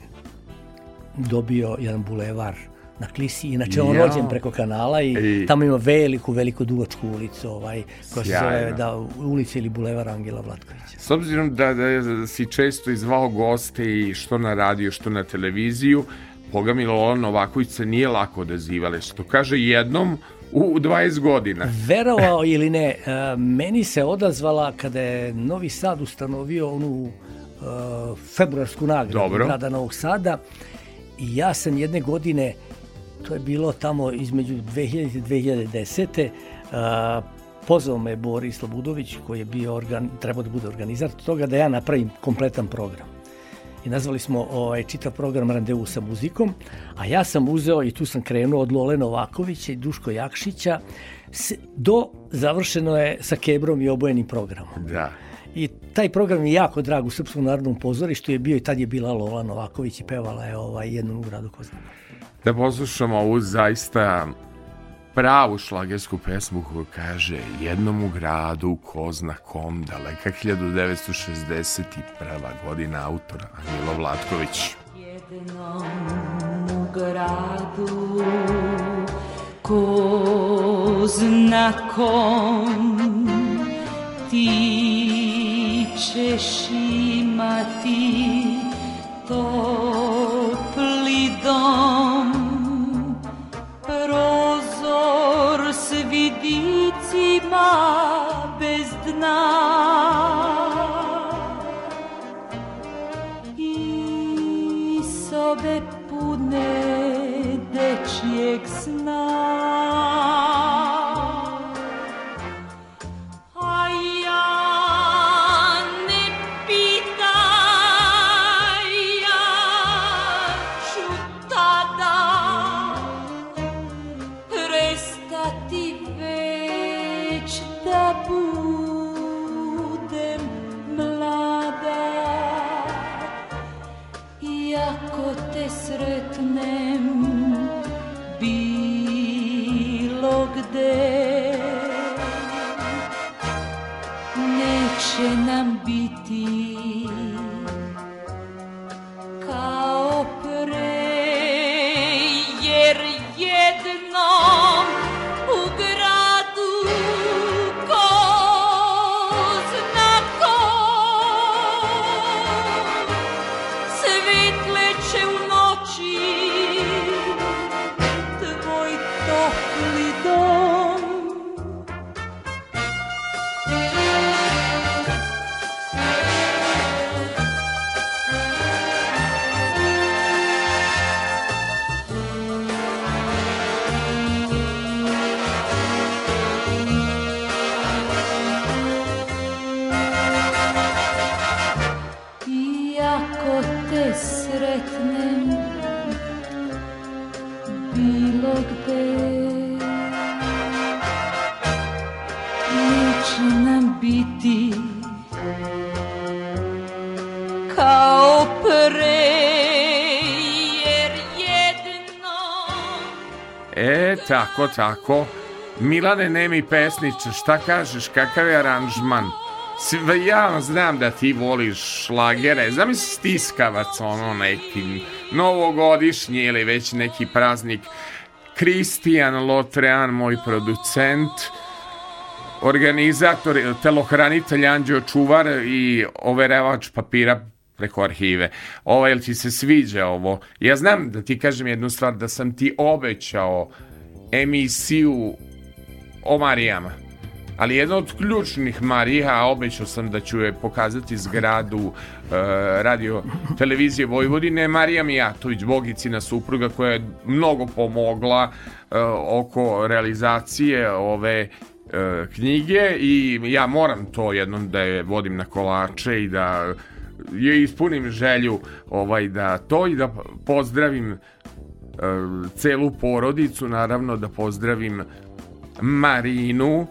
dobio jedan bulevar na Klisi. Inače, on Jao. rođen preko kanala i, I- tamo ima veliku, veliku dugačku ulicu, ovaj, koja se zove da, ulica ili bulevar Angela Vlatkovića. S obzirom da, da si često izvao goste i što na radio, što na televiziju, Boga mi Lola Novaković se nije lako odazivale. Što kaže jednom u 20 godina. Verovao ili ne, e, meni se odazvala kada je Novi Sad ustanovio onu februarsku nagradu Dobro. grada Novog Sada i ja sam jedne godine to je bilo tamo između 2000 i 2010. A, pozvao me Boris Slobudović koji je bio organ, trebao da bude organizator toga da ja napravim kompletan program. I nazvali smo ovaj, čitav program Randevu sa muzikom, a ja sam uzeo i tu sam krenuo od Lole Novakovića i Duško Jakšića do završeno je sa Kebrom i obojenim programom. Da. I taj program je jako drag u Srpskom narodnom pozorištu je bio i tad je bila Lola Novaković i pevala je ovaj, jednu u gradu Koznama. Da poslušamo ovu zaista pravu šlagersku pesmu koja kaže jednom u gradu ko zna kom daleka 1961. godina autora Anilo Vlatković. Jednom u gradu ko zna kom ti ćeš imati topli dom. Prozor s vidicima bez dna. I sobe pune dečijeg sna Neće Neće nam biti kao pre Jer jednom E, tako, tako. Milane Nemi pesniče, šta kažeš, kakav je aranžman? Sve, ja znam da ti voliš šlagere, zamisli stiskavac, ono neki novogodišnji ili već neki praznik. Kristijan Lotrean, moj producent, organizator, telohranitelj Anđeo Čuvar i overevač papira preko arhive. Ovo, jel ti se sviđa ovo? Ja znam da ti kažem jednu stvar, da sam ti obećao emisiju o Marijama. Ali jedna od ključnih Marija, obećao sam da ću je pokazati zgradu uh, radio televizije Vojvodine, Marija Mijatović, Bogicina supruga koja je mnogo pomogla uh, oko realizacije ove uh, knjige i ja moram to jednom da je vodim na kolače i da je ispunim želju ovaj da to i da pozdravim celu porodicu, naravno da pozdravim Marinu,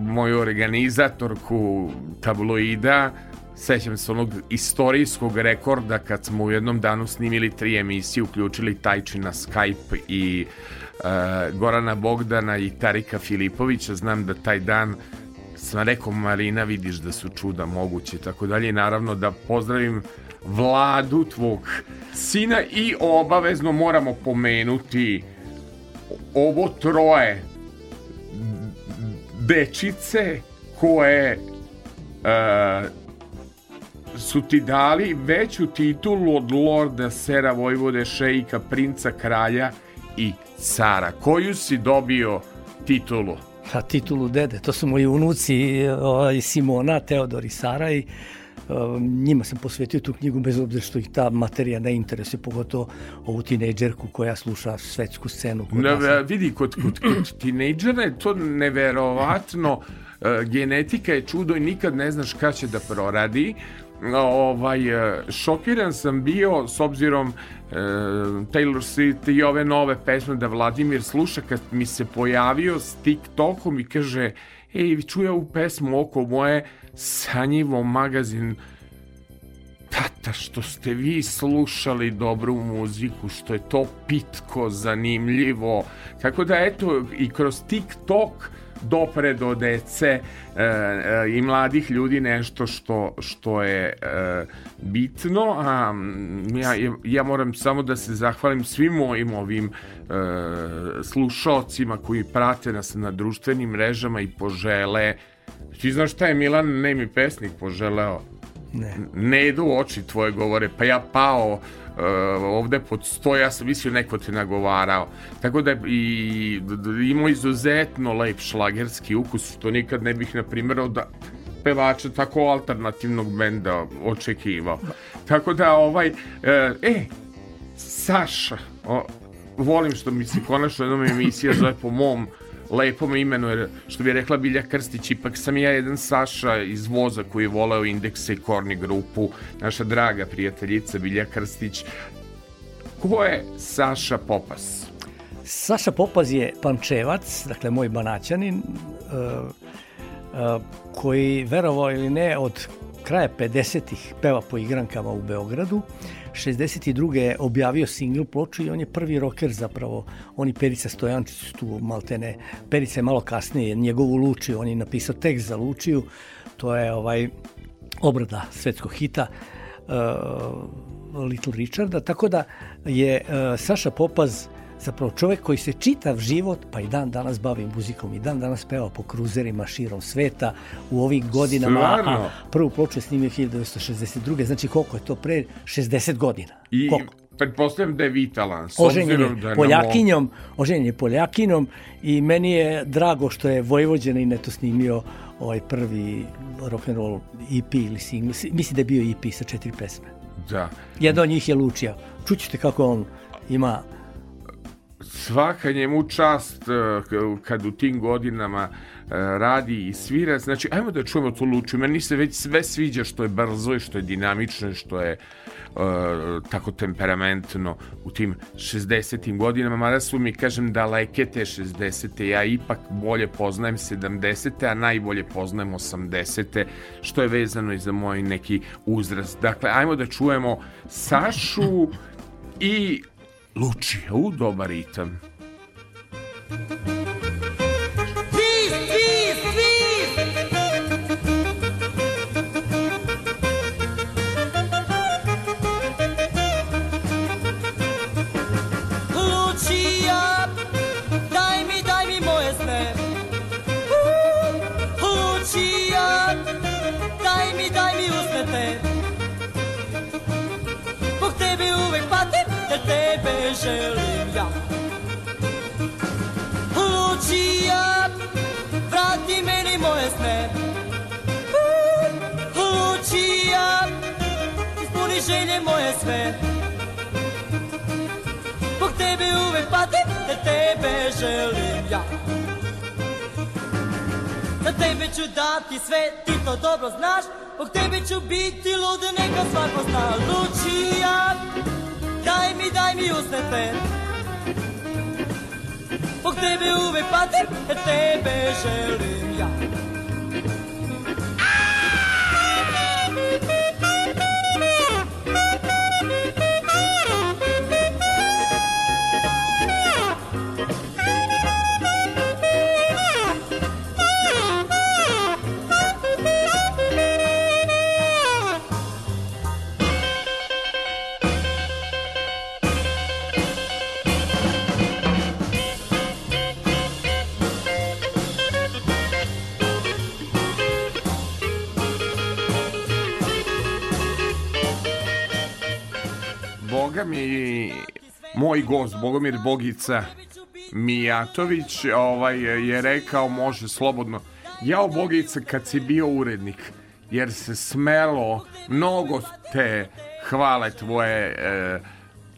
moju organizatorku tabloida, sećam se onog istorijskog rekorda kad smo u jednom danu snimili tri emisije, uključili Tajči na Skype i uh, Gorana Bogdana i Tarika Filipovića, znam da taj dan sam rekao Marina vidiš da su čuda moguće tako dalje. I naravno da pozdravim vladu tvog sina i obavezno moramo pomenuti ovo troje dečice koje e, su ti dali veću titulu od lorda Sera Vojvode Šejka, princa kralja i cara. Koju si dobio titulu? A titulu dede, to su moji unuci ovaj, Simona, Teodor i Sara i njima sam posvetio tu knjigu bez obzira što ih ta materija ne interesuje, pogotovo ovu tinejdžerku koja sluša svetsku scenu. Kod Da, nas. vidi, kod, kod, kod tinejdžera je to neverovatno. E, genetika je čudo i nikad ne znaš kada će da proradi. Ovaj, e, šokiran sam bio s obzirom e, Taylor Swift i ove nove pesme da Vladimir sluša kad mi se pojavio s TikTokom i kaže ej, čuje ovu pesmu oko moje sanjivo magazin Tata, što ste vi slušali dobru muziku, što je to pitko, zanimljivo. Tako da, eto, i kroz TikTok dopre do dece e, e, i mladih ljudi nešto što, što je e, bitno, a ja, ja moram samo da se zahvalim svim mojim ovim e, slušalcima koji prate nas na društvenim mrežama i požele Ti znaš šta je Milan Nemi pesnik poželeo? Ne. ne idu oči tvoje govore, pa ja pao uh, ovde pod sto, ja sam mislio neko te nagovarao. Tako da i imao izuzetno lep šlagerski ukus, što nikad ne bih, na primjer, od pevača tako alternativnog benda očekivao. Tako da, ovaj, uh, e, Saša, o, volim što mi se konačno jednom emisija zove po mom lepom imenu, jer što bi rekla Bilja Krstić, ipak sam ja jedan Saša iz voza koji je voleo indekse i korni grupu, naša draga prijateljica Bilja Krstić. Ko je Saša Popas? Saša Popaz je pančevac, dakle moj banaćanin, uh, uh, koji, verovao ili ne, od kraja 50-ih peva po igrankama u Beogradu. 62. je objavio singl ploču i on je prvi roker zapravo. On i Perica Stojančić tu maltene. Perica je malo kasnije njegovu Lučiju, on je napisao tekst za Lučiju. To je ovaj obrada svetskog hita uh, Little Richarda, tako da je uh, Saša Popaz zapravo čovek koji se čitav život, pa i dan danas bavi muzikom, i dan danas peva po kruzerima širom sveta u ovim godinama. Stvarno? A, prvu ploču je snimio 1962. Znači koliko je to pre 60 godina? I Koliko? pretpostavljam da je vitalan, Oženjen je da Poljakinjom, oženjen je Poljakinom i meni je drago što je Vojvođanin eto snimio ovaj prvi rock and roll EP ili single. Mislim da je bio EP sa četiri pesme. Da. Jedna od njih je Lučija. Čućete kako on ima svaka njemu čast eh, kad u tim godinama eh, radi i svira. Znači, ajmo da čujemo tu luču. Meni se već sve sviđa što je brzo i što je dinamično i što je eh, tako temperamentno u tim 60. godinama, mada su mi, kažem, daleke te 60. Ja ipak bolje poznajem 70. a najbolje poznajem 80. što je vezano i za moj neki uzrast. Dakle, ajmo da čujemo Sašu i Lučija, u dobar ritam. Tebe želim ja. Lucia, vrati meni moje sne. Lucia, ispuni želje moje sve. Zbog tebe uvek patim, jer tebe želim ja. Za tebe ću dati sve, ti to dobro znaš Zbog tebe ću biti lud, neka svako zna Lučija, daj mi, daj mi usne te Zbog tebe uvek patim, jer tebe želim Boga mi, moj gost, Bogomir Bogica Mijatović, ovaj, je rekao, može slobodno. Jao Bogica, kad si bio urednik, jer se smelo mnogo te hvale tvoje e,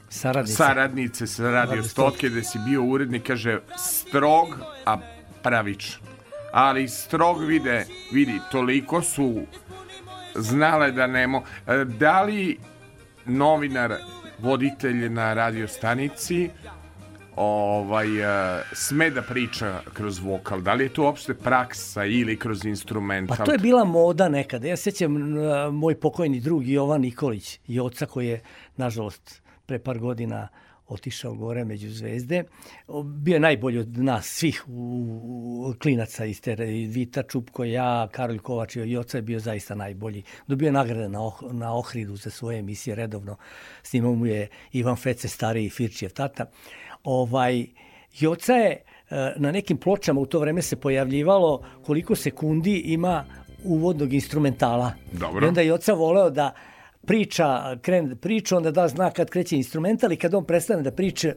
Saradnice. saradnice sa radio stotke gde si bio urednik, kaže strog, a pravičan. Ali strog vide, vidi, toliko su znale da nemo. E, Da li novinar, voditelj na radio stanici ovaj, e, sme da priča kroz vokal? Da li je to uopšte praksa ili kroz instrumental? Pa to je bila moda nekada. Ja sećam a, moj pokojni drug Jovan Nikolić i oca koji je, nažalost, pre par godina otišao gore među zvezde. Bio je najbolji od nas svih u, klinaca iz te i Vita Čupko, ja, Karol Kovač i oca je bio zaista najbolji. Dobio je nagrade na, oh, na Ohridu za svoje emisije redovno. Snimao mu je Ivan Fece, stariji Firčijev tata. Ovaj, Joca je e, na nekim pločama u to vreme se pojavljivalo koliko sekundi ima uvodnog instrumentala. Dobro. I onda je Joca voleo da priča, krene priču, onda da zna kad kreće instrumental i kad on prestane da priča,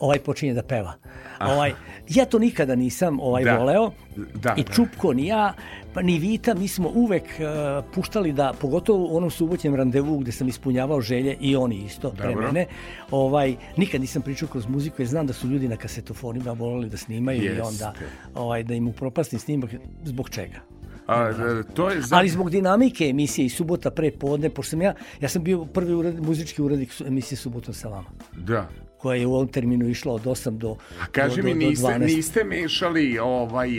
ovaj počinje da peva. Ovaj, ja to nikada nisam ovaj Da. voleo. Da, I da. Čupko, ni ja, pa ni Vita, mi smo uvek uh, puštali da, pogotovo u onom suboćem randevu gde sam ispunjavao želje i oni isto pre Dobro. mene, ovaj, nikad nisam pričao kroz muziku jer znam da su ljudi na kasetofonima volali da snimaju i Jeste. onda ovaj, da im upropastim snimak zbog čega. A, e, to je za... Ali zbog dinamike emisije i subota pre podne, pošto sam ja, ja sam bio prvi ured, muzički urednik emisije Subotom sa vama, Da. koja je u ovom terminu išla od 8 do, A kaži do, mi, do, do niste, 12. niste mešali ovaj,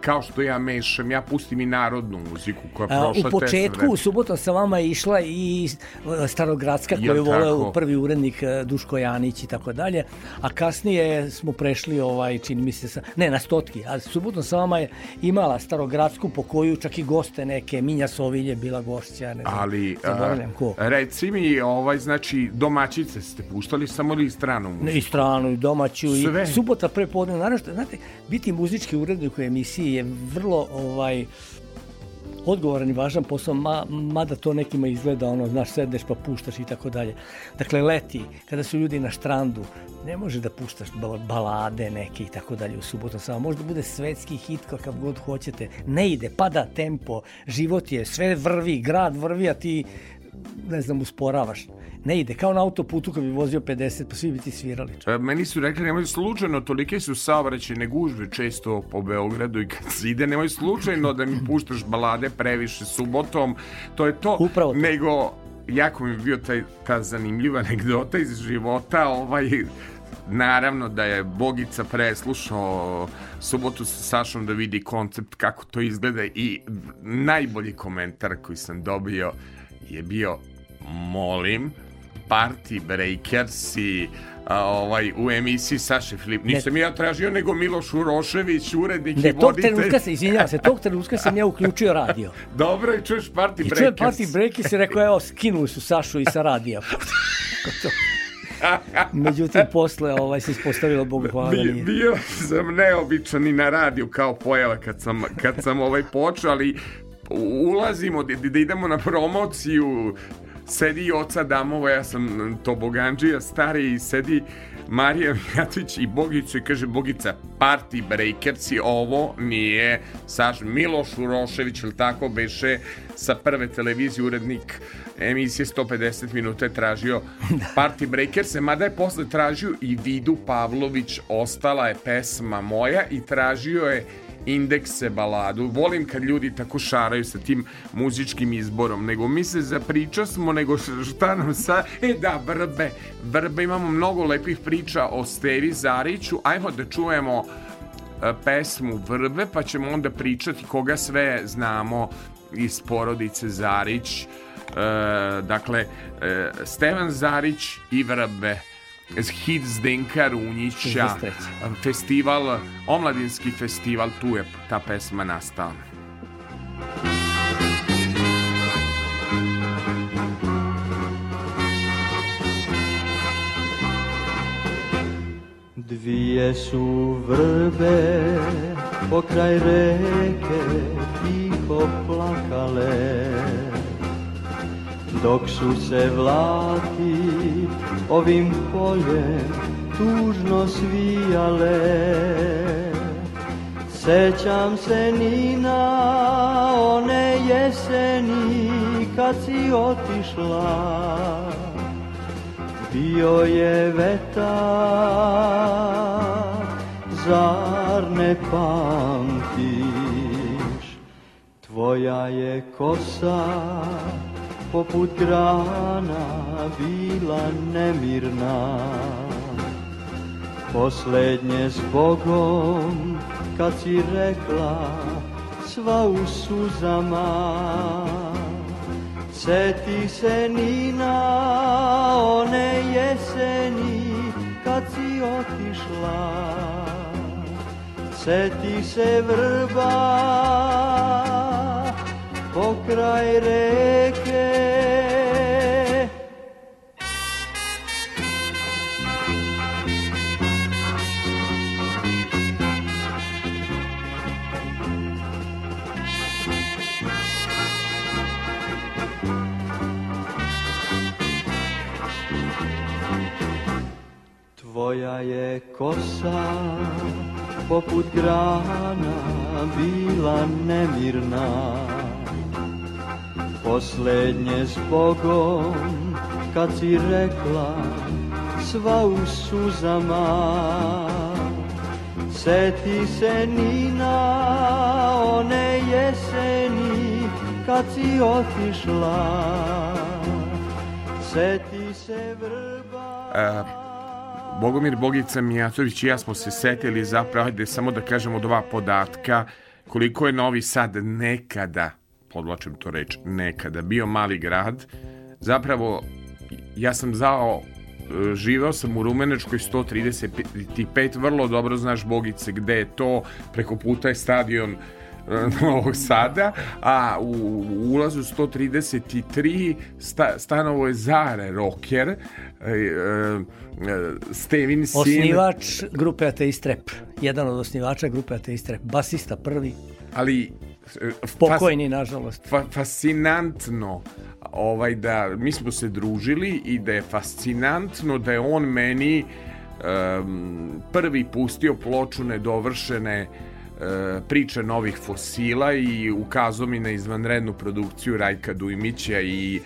kao što ja mešam, ja pustim i narodnu muziku koja je prošla u početku, u subotom sa vama je išla i e, Starogradska koju je voleo prvi urednik e, Duško Janić i tako dalje, a kasnije smo prešli, ovaj, čini mi se, sa, ne, na stotki, a subotom sa vama je imala Starogradsku po koju čak i goste neke, Minja Sovilje bila gošća, ne znam, Ali, zaboravljam ko. reci mi, ovaj, znači, domaćice ste puštali samo ili stranu muziku? I stranu, i domaću, Sve. i subota prepodne. Naravno, znate, biti muzički urednik u emisiji je vrlo ovaj, odgovoran i važan posao, ma, mada to nekima izgleda, ono, znaš, sedneš pa puštaš i tako dalje. Dakle, leti, kada su ljudi na štrandu, ne može da puštaš ba- balade neke i tako dalje u subotu samo. Možda bude svetski hit kakav god hoćete. Ne ide, pada tempo, život je, sve vrvi, grad vrvi, a ti ne znam, usporavaš. Ne ide, kao na autoputu kad bi vozio 50, pa svi bi ti svirali. E, Meni su rekli nemoj slučajno, tolike su saobraćajne gužve često po Beogradu i kad se ide, nemoj slučajno da mi puštaš balade previše subotom, to je to. Upravo to. Nego, jako mi je bio taj, ta zanimljiva anegdota iz života, ovaj, Naravno da je Bogica preslušao subotu sa Sašom da vidi koncept kako to izgleda i najbolji komentar koji sam dobio je bio molim Party Breakers i a, ovaj, u emisiji Saše Filip. Nisam ja tražio nego Miloš Urošević, urednik Ne, i tog voditelj. trenutka se, izvinjavam se, tog trenutka sam ja uključio radio. [LAUGHS] Dobro, i čuješ Party I Breakers. čujem Party Break i rekao, evo, skinuli su Sašu i sa radija. [LAUGHS] Međutim, posle ovaj, se ispostavilo, Bogu hvala, da nije. bio sam neobičan i na radiju kao pojava kad sam, kad sam ovaj počeo, ali ulazimo da, da idemo na promociju sedi i oca Damova, ja sam Toboganđija stari i sedi Marija Mijatović i Bogicu i kaže Bogica, Party Breakersi, ovo nije Saš Miloš Urošević, ili tako beše, sa prve televizije urednik emisije 150 minuta je tražio Party Breakers, mada je posle tražio i Vidu Pavlović, ostala je pesma moja i tražio je indekse baladu. Volim kad ljudi tako šaraju sa tim muzičkim izborom, nego mi se zapriča smo, nego šta nam sa... E da, vrbe. Vrbe, imamo mnogo lepih priča o Stevi Zariću. Ajmo da čujemo e, pesmu Vrbe, pa ćemo onda pričati koga sve znamo iz porodice Zarić. E, dakle, e, Stevan Zarić i Vrbe hit Zdenka Runjića 63.. festival, omladinski festival tu je ta pesma nastala. Dvije su vrbe pokraj reke tiho plakale Dok su se vlati ovim poljem tužno svijale Sećam se Nina one jeseni kad si otišla. Bio je vetar, zar ne pamtiš? Tvoja je kosa poput grana bila nemirna. Poslednje s Bogom kad si rekla sva u suzama. Seti se Nina one jeseni kad si otišla. Seti se vrba pokraj reke Tvoja je kosa poput grana bila nemirna. Poslednje s Bogom kad si rekla sva u suzama. Seti se Nina one jeseni kad si otišla. Seti se vrba. E, Bogomir Bogica Mijatović i ja smo se setili zapravo, ajde samo da kažemo dva podatka, koliko je Novi Sad nekada, podlačem to reč, nekada, bio mali grad. Zapravo, ja sam zao, e, živeo sam u Rumenečkoj 135, vrlo dobro znaš Bogice gde je to, preko puta je stadion [LAUGHS] Novog Sada, a u, u ulazu 133 sta, stanovo je Zare Rocker, e, e, Stevin Sin. Osnivač grupe Ateist Rap. Jedan od osnivača grupe Ateist Rap. Basista prvi. Ali e, Pokojni, nažalost. Fa, fascinantno ovaj da mi smo se družili i da je fascinantno da je on meni um, prvi pustio ploču nedovršene priče novih fosila i ukazao mi na izvanrednu produkciju Rajka Dujmića i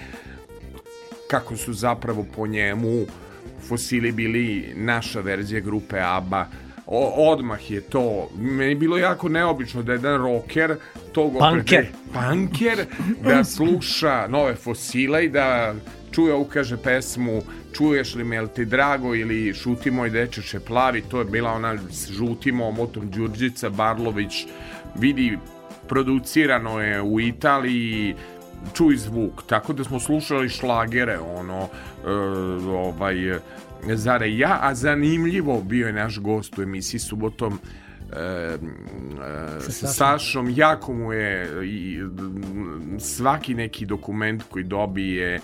kako su zapravo po njemu fosili bili naša verzija grupe ABBA o, odmah je to meni bilo jako neobično da jedan rocker tog Punker. punker da [LAUGHS] sluša nove fosile i da čuje ovu kaže pesmu čuješ li me jel ti drago ili šuti moj dečeče plavi to je bila ona s žutim omotom Đurđica Barlović vidi producirano je u Italiji čuj zvuk. Tako da smo slušali šlagere ono e, ovaj Zare ja, a zanimljivo bio je naš gost u emisiji subotom e, sa Sašom, jako mu je i, svaki neki dokument koji dobije e,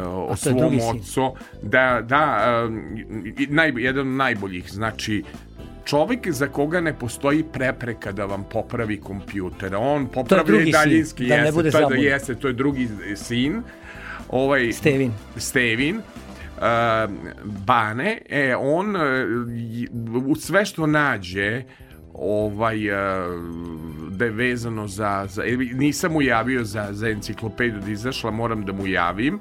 o svom ocu, da, da naj, jedan od najboljih, znači čovjek za koga ne postoji prepreka da vam popravi kompjuter. On popravlja i daljinski sin, da jeste, ne bude to, je, da jeste, to je drugi sin. Ovaj, Stevin. Stevin. Uh, Bane, e, on uh, sve što nađe ovaj uh, da je vezano za, za nisam mu javio za, za enciklopediju da izašla, moram da mu javim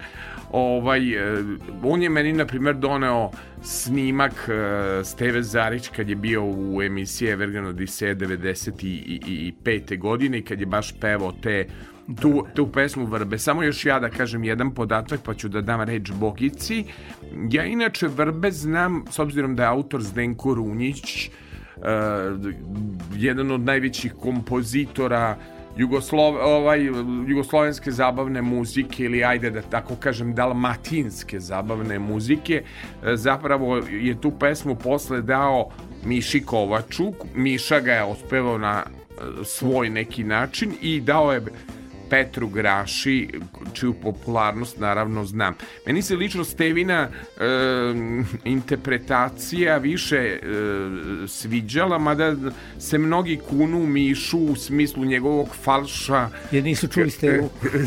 ovaj, uh, on je meni na primjer doneo snimak uh, Steve Zarić kad je bio u emisiji Evergan Odiseja 95. godine i kad je baš pevao te tu, tu pesmu Vrbe. Samo još ja da kažem jedan podatak pa ću da dam reč Bogici. Ja inače Vrbe znam, s obzirom da je autor Zdenko Runjić, jedan od najvećih kompozitora Jugoslov, ovaj, jugoslovenske zabavne muzike ili ajde da tako kažem dalmatinske zabavne muzike. Zapravo je tu pesmu posle dao Miši Kovaču Miša ga je ospevao na svoj neki način i dao je Petru Graši, čiju popularnost naravno znam. Meni se lično Stevina e, interpretacija više e, sviđala, mada se mnogi kunu u Mišu u smislu njegovog falša. Jer nisu čuli Stevu. [LAUGHS]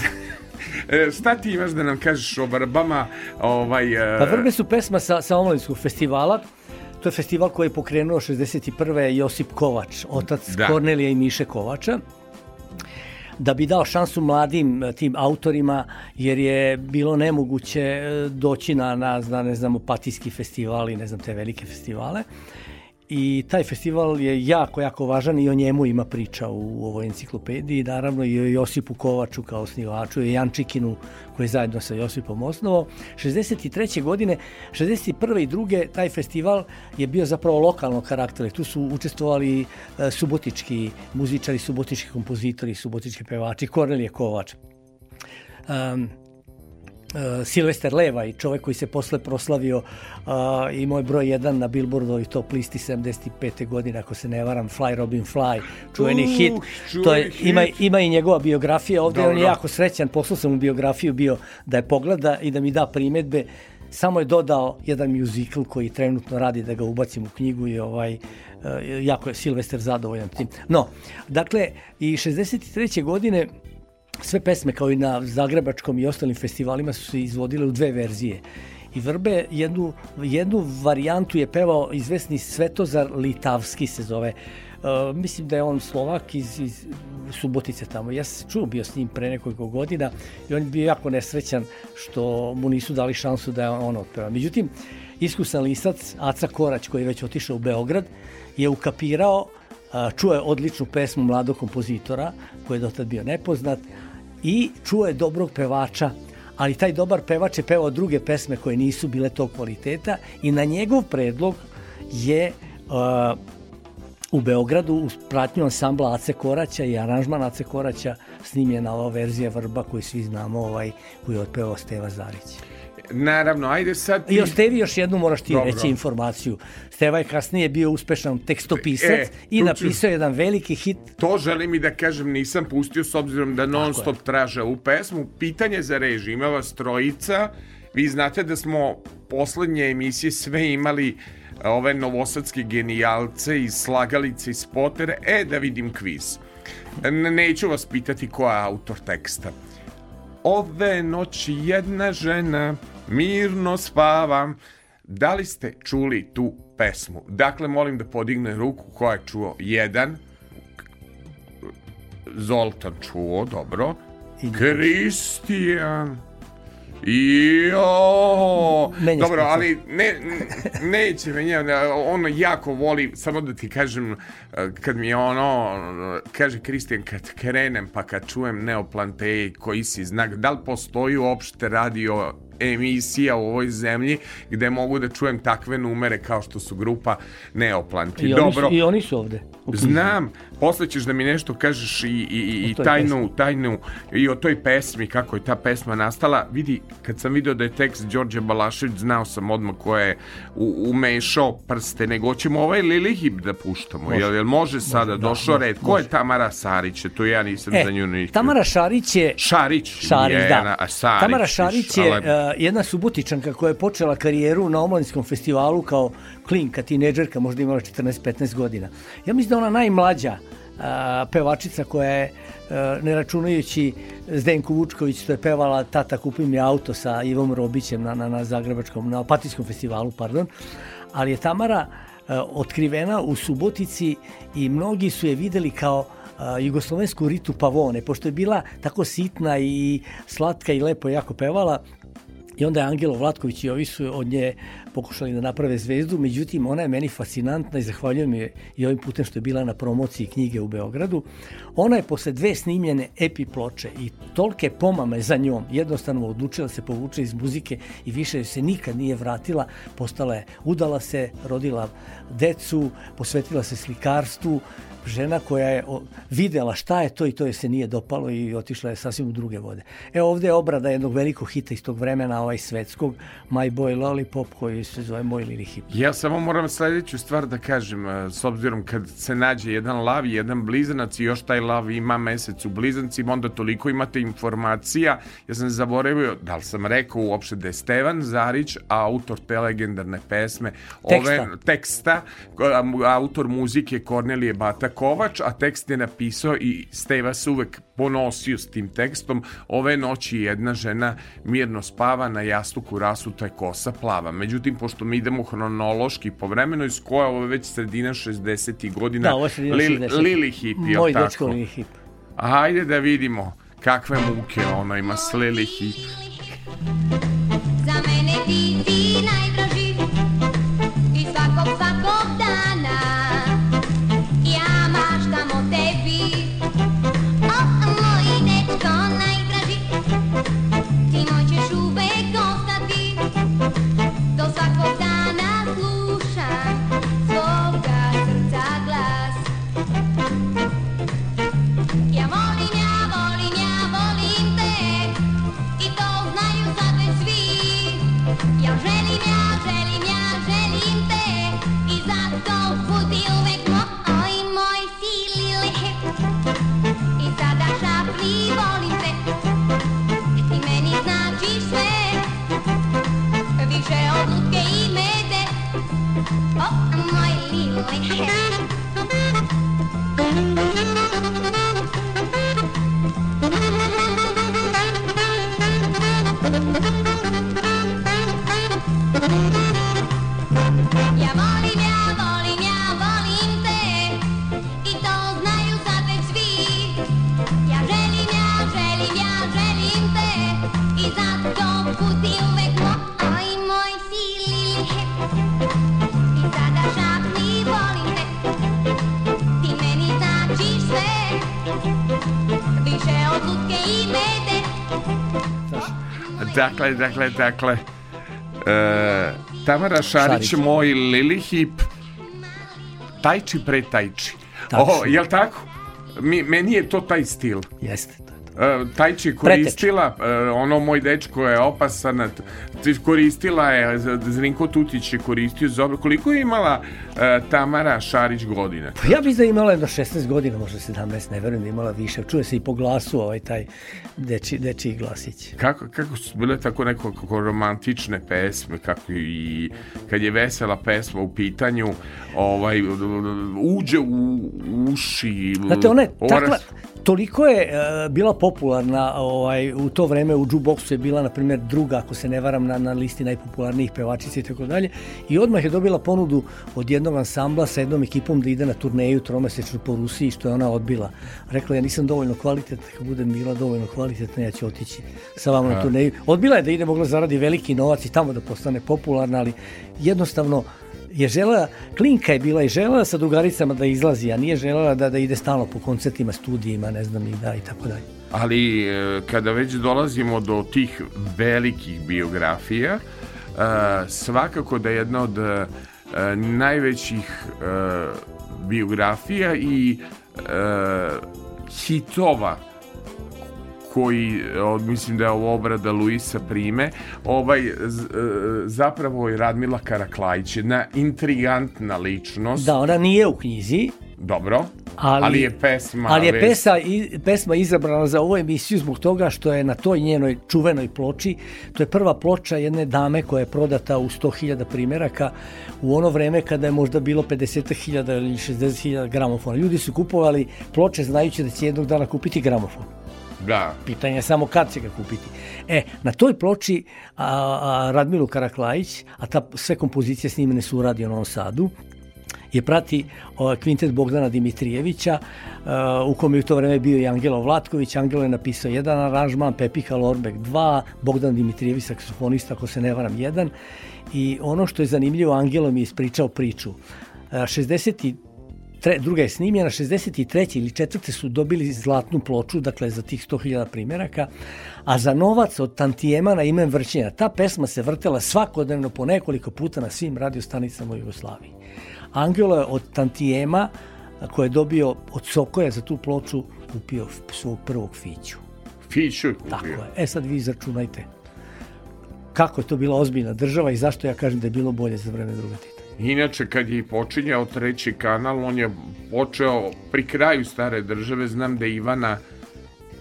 E, šta ti imaš da nam kažeš o vrbama? Ovaj, Pa vrbe su pesma sa, sa omladinskog festivala To je festival koji je pokrenuo 61. Josip Kovač, otac da. Kornelija i Miše Kovača da bi dao šansu mladim e, tim autorima jer je bilo nemoguće e, doći na, na, na ne znam, Opatijski festival i ne znam te velike festivale. I taj festival je jako, jako važan i o njemu ima priča u ovoj enciklopediji. Naravno i o Josipu Kovaču kao osnivaču i Jančikinu koji je zajedno sa Josipom osnovao. 63. godine, 61. i 2. taj festival je bio zapravo lokalnog karaktera. Tu su učestvovali e, subotički muzičari, subotički kompozitori, subotički pevači, Kornelije Kovač. Um, Uh, Silvester Leva i čovek koji se posle proslavio uh, imao je broj 1 na Billboardovoj top listi 75. godine ako se ne varam Fly Robin Fly čuveni Uh, hit to je, čuveni ima, hit. ima i njegova biografija ovde on je Dobro. jako srećan poslao sam mu biografiju bio da je pogleda i da mi da primetbe samo je dodao jedan musical koji trenutno radi da ga ubacim u knjigu i ovaj uh, jako je Silvester zadovoljan tim. No, dakle, i 63. godine sve pesme kao i na Zagrebačkom i ostalim festivalima su se izvodile u dve verzije. I Vrbe jednu, jednu varijantu je pevao izvesni Svetozar Litavski se zove. Uh, mislim da je on Slovak iz, iz Subotice tamo. Ja sam čuo bio s njim pre nekoliko godina i on je bio jako nesrećan što mu nisu dali šansu da on otpeva. Međutim, iskusan lisac Aca Korać koji je već otišao u Beograd je ukapirao a, čuo je odličnu pesmu mladog kompozitora koji je dotad bio nepoznat i čuo je dobrog pevača ali taj dobar pevač je pevao druge pesme koje nisu bile tog kvaliteta i na njegov predlog je a, u Beogradu uz pratnju ansambla Ace Koraća i aranžman Ace Koraća snimljena ova verzija Vrba koju svi znamo ovaj, koju je otpevao Steva Zarić. Naravno, ajde sad ti... I o Stevi još jednu moraš ti Dobro. reći informaciju. Steva je kasnije bio uspešan tekstopisac E, i tu ću- napisao jedan veliki hit To želim i da kažem, nisam pustio s obzirom da non stop traže u pesmu. Pitanje za režim, ima vas trojica. Vi znate da smo poslednje emisije sve imali ove novosadske genijalce iz Slagalice i Spotere. E, da vidim kviz. Neću vas pitati ko je autor teksta. Ove noći jedna žena mirno spava. Da li ste čuli tu pesmu? Dakle, molim da podigne ruku ko je čuo jedan. Zoltan čuo, dobro. Kristijan. Jo, dobro, ali ne, neće me njega, ono jako voli, samo da ti kažem, kad mi ono, kaže Kristijan, kad krenem pa kad čujem Neoplanteji koji si znak, da li postoji uopšte radio emisija u ovoj zemlji gde mogu da čujem takve numere kao što su grupa Neoplanti. I oni, Dobro, su, I oni su ovde. Znam, posle ćeš da mi nešto kažeš i, i, i, i O toj tajnu, tajnu i o toj pesmi, kako je ta pesma nastala. Vidi, kad sam video da je tekst Đorđe Balašević, znao sam odmah ko je u, umešao prste, nego hoćemo ovaj Lilihip da puštamo. Može. Jel, jel može sada, da, došao može, red. Ko može. je Tamara Sarić? To ja nisam E, za nju ni... Tamara Šarić je Šarić. Šarić, Jena, da. a Sarić, Tamara Šarić je ale- uh, jedna subotičanka koja je počela karijeru na omladinskom festivalu kao klinka, tineđerka, možda imala 14-15 godina. Ja mislim da ona najmlađa uh, pevačica koja je, uh, ne računajući Zdenku Vučković, što je pevala Tata kupi mi auto sa Ivom Robićem na, na, na Zagrebačkom, na Opatijskom festivalu, pardon, ali je Tamara uh, otkrivena u Subotici i mnogi su je videli kao a, jugoslovensku Ritu Pavone, pošto je bila tako sitna i slatka i lepo jako pevala, I onda je Angelo Vlatković i ovi su od nje pokušali da naprave zvezdu, međutim ona je meni fascinantna i zahvaljujem je i ovim putem što je bila na promociji knjige u Beogradu. Ona je posle dve snimljene epi ploče i tolke pomame za njom jednostavno odlučila da se povuče iz muzike i više se nikad nije vratila, postala je, udala se, rodila decu, posvetila se slikarstvu, žena koja je videla šta je to i to je se nije dopalo i otišla je sasvim u druge vode. E ovde je obrada jednog velikog hita iz tog vremena, ovaj svetskog, My Boy Lollipop koji se zove Moj Lili Hip. Ja samo moram sledeću stvar da kažem, e, s obzirom kad se nađe jedan lav i jedan blizanac i još taj lav ima mesec u blizancima, onda toliko imate informacija. Ja sam zaboravio, da li sam rekao uopšte da je Stevan Zarić, autor te legendarne pesme, Teksta. ove teksta, autor muzike Kornelije Bata Kovač, a tekst je napisao i Steva se uvek ponosio s tim tekstom. Ove noći jedna žena mirno spava na jastuku rasuta je kosa plava. Međutim, pošto mi idemo hronološki po vremenu, iz koja ovo je već sredina 60. godina, Da, ovo je sredina Lili, 60. Lili Hip, jel Moj tako? dečko Lili Hip. Hajde da vidimo kakve muke ona ima s Lili Hip. Za mene ti Dakle, dakle, dakle, e, Tamara Šarić, moj Lili Hip, tajči pre tajči. O, jel tako? Mi, meni je to taj stil. Jeste. Uh, Tajči koristila, e, ono moj dečko je opasan, t- koristila je, Zrinko Tutić je koristio za Koliko je imala e, Tamara Šarić godina? Pa ja bih da imala jedno 16 godina, možda 17, ne verujem da imala više. Čuje se i po glasu ovaj taj deči, dečiji glasić. Kako, kako su bile tako neko kako romantične pesme, kako i kad je vesela pesma u pitanju, ovaj, uđe u uši. Znate, ona je takva, toliko je e, bila popularna ovaj, u to vreme u jukeboxu je bila, na primjer, druga, ako se ne varam, na, na listi najpopularnijih pevačica i tako dalje. I odmah je dobila ponudu od jednog ansambla sa jednom ekipom da ide na turneju tromesečnu po Rusiji, što je ona odbila. Rekla, ja nisam dovoljno kvalitetna, kad budem bila dovoljno kvalitetna, ja ću otići sa vama na turneju. Odbila je da ide, mogla zaradi veliki novac i tamo da postane popularna, ali jednostavno je žela, klinka je bila i želela sa drugaricama da izlazi, a nije želela da, da ide stalno po koncertima, studijima, ne znam ni da i tako dalje. Ali e, kada već dolazimo do tih velikih biografija, e, svakako da je jedna od e, najvećih biografija i hitova koji od, mislim da je ovo obrada Luisa Prime ovaj e, zapravo je Radmila Karaklajić jedna intrigantna ličnost Da, ona nije u knjizi, dobro ali, ali je pesma ali je pesa, i, pesma izabrana za ovu emisiju zbog toga što je na toj njenoj čuvenoj ploči, to je prva ploča jedne dame koja je prodata u 100.000 primjeraka u ono vreme kada je možda bilo 50.000 ili 60.000 gramofona. Ljudi su kupovali ploče znajući da će jednog dana kupiti gramofon. Da Pitanje je samo kad će ga kupiti. E, na toj ploči a, a, Radmilu Karaklajić, a ta sve kompozicije snimene su u Radio Novom Sadu, je prati o, kvintet Bogdana Dimitrijevića, a, u kom je u to vreme bio i Angelo Vlatković. Angelo je napisao jedan aranžman, Pepika Lorbek 2, Bogdan Dimitrijević, saksofonista, ako se ne varam, jedan. I ono što je zanimljivo, Angelo mi je ispričao priču. A, 60 tre, druga je snimljena, 63. ili 4. su dobili zlatnu ploču, dakle za tih 100.000 primjeraka, a za novac od tantijema na ime vrćenja. Ta pesma se vrtela svakodnevno po nekoliko puta na svim radiostanicama u Jugoslaviji. Angelo je od tantijema koje je dobio od Sokoja za tu ploču kupio svog prvog fiću. Fiću je kupio. Tako je. E sad vi izračunajte kako je to bila ozbiljna država i zašto ja kažem da je bilo bolje za vreme druga Tita. Inače, kad je počinjao treći kanal, on je počeo pri kraju stare države, znam da je Ivana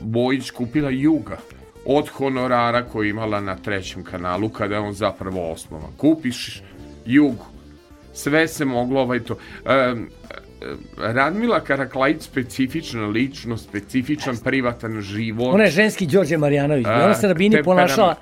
Bojić kupila Juga od honorara koji je imala na trećem kanalu, kada je on zapravo osnovan. Kupiš Jugu, sve se moglo ovaj to. E, Radmila Karaklajić specifična ličnost, specifičan privatan život. Ona je ženski Đorđe Marjanović. A, Ona se na bini ponašala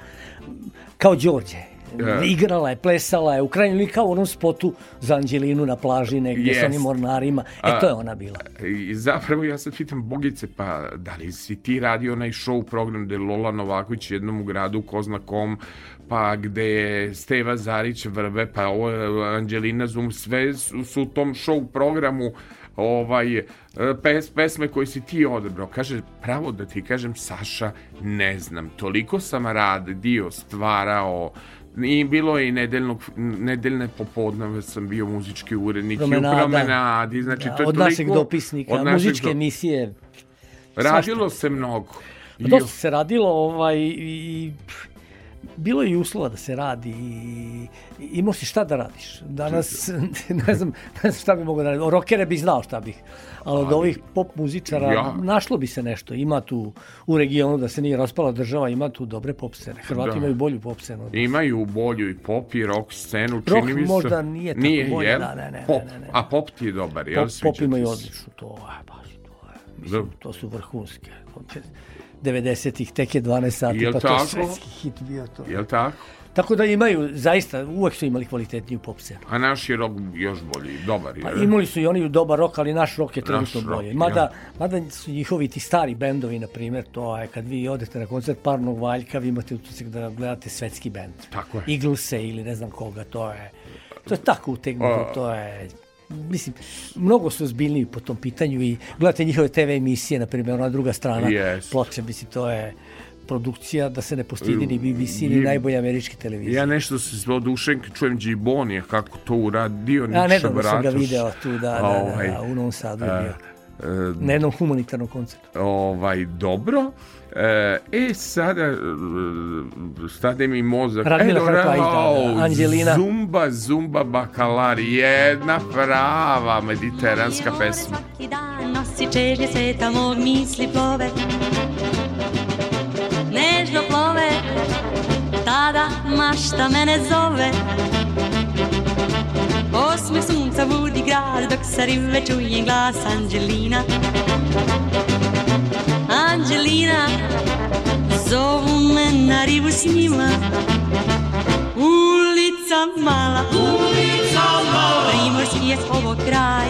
kao Đorđe. E. Igrala je, plesala je, u krajnjem li kao u onom spotu za Anđelinu na plaži negdje Jest. sa onim mornarima. E, to je ona bila. I zapravo ja sad pitam Bogice, pa da li si ti radio onaj show program gde Lola Novaković jednom u gradu, ko zna kom, pa gde je Steva Zarić vrve, pa ovo Anđelina Zum, sve su, su u tom show programu ovaj, e, pes, pesme koje si ti odebrao. Kaže, pravo da ti kažem, Saša, ne znam, toliko sam radio, stvarao, i bilo je i nedeljnog, nedeljne popodneve sam bio muzički urednik i u Promenada. promenadi, znači to je od toliko, našeg dopisnika, od našeg muzičke do- emisije. Radilo se mnogo. Pa Dosta se radilo ovaj, i bilo je i uslova da se radi i i imao si šta da radiš. Danas [LAUGHS] ne znam, ne znam šta bi mogao da radim. Rokere bi znao šta bih. Ali od ovih pop muzičara Ja. našlo bi se nešto. Ima tu u regionu da se nije raspala država, ima tu dobre pop scene. Hrvati Da. imaju bolju pop scenu. Imaju bolju i pop i rock scenu, Rock čini mi se. možda nije tako bolje, jel? da, ne, ne, pop. ne, ne, ne. A pop ti je dobar, jel? Pop, pop imaju odlično, to je baš, to je, mislim, Da. to su vrhunske. 90-ih, tek je 12 sati, Jel pa to je tako? svetski hit bio to. Jel tako? Tako da imaju, zaista, uvek su imali kvalitetniju pop scenu. A naš je rock još bolji, dobar je. Pa imali su i oni dobar rok, ali naš rok je trenutno rock, bolje. ja. Mada, mada su njihovi ti stari bendovi, na primjer, to je kad vi odete na koncert Parnog Valjka, vi imate utisak da gledate svetski bend. Tako je. Eaglese ili ne znam koga, to je, to je tako utegnuto, to je, mislim, mnogo su ozbiljniji po tom pitanju i gledate njihove TV emisije, na primjer, ona druga strana Jest. ploče, mislim, to je produkcija da se ne postidi ni BBC, ni najbolje američke televizije. Ja nešto se odušen kad čujem Gibonija kako to uradio. Ja, Nikša nedavno sam ga Bratoš. video tu, da, da, da, Ovaj, da, u Novom Sadu je e, bio. e, Na jednom humanitarnom koncertu. ovaj, dobro. E, e, sada, e, stade mi mozak. Radmila Evo, Hrkvajić, da, da, rao, Anđelina. Zumba, zumba, bakalar, jedna prava mediteranska pesma. Svaki dan nosi čežnje sveta mog misli plove Nežno plove Tada mašta mene zove Osmeh sunca budi grad Dok sa rive čujem glas Anđelina Anđelina Zovu me na rivu s njima. Ulica mala Ulica mala. Primorski je ovo kraj.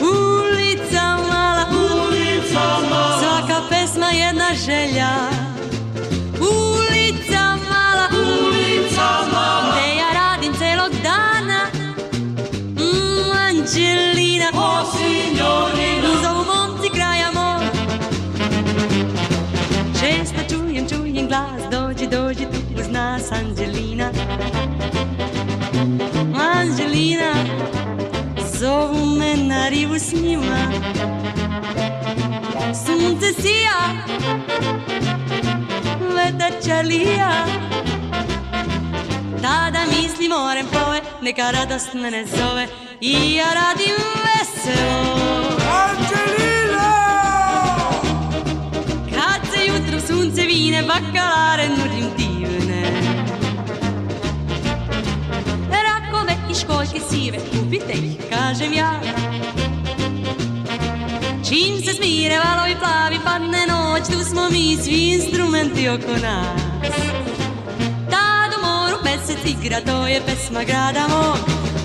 Ulica mala, ulica mala. Svaka pesma jedna želja nas Anđelina Anđelina Zovu me na rivu s njima. Sunce sija Vetar čalija Tada misli morem plove Neka radost mene zove. I ja radim veselo. Anđelina Kad se jutro sunce vine Bakalare nudim divne školjke sive Kupite ih, kažem ja. Čim se smire valovi plavi Padne noć, tu smo mi Svi instrumenti oko nas. Tad u moru mesec igra To je pesma grada mog.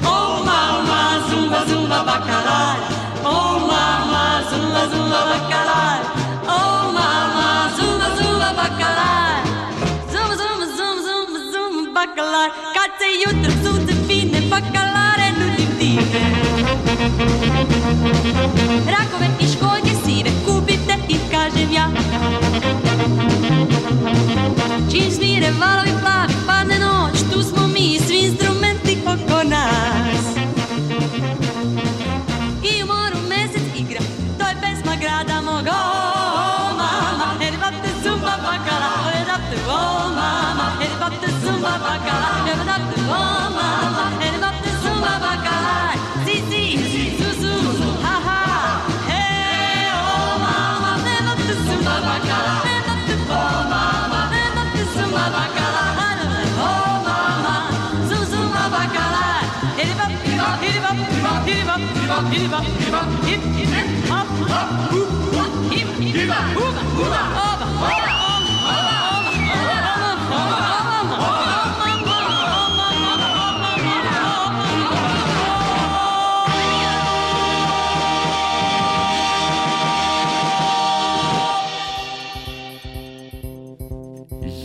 O mama, zumba, zumba, bakalar O mama, zumba, zumba, bakalar O mama, zumba, zumba, bakalar zumba, zumba, zumba, zumba, bakalar Kad se jutro sunce Rakove i školjke sive Kupite ih, kažem ja. Čim smire valovi hip, hip, hop, hop, hoop, hop, hip, hip, hoop, hoop, oba, oba,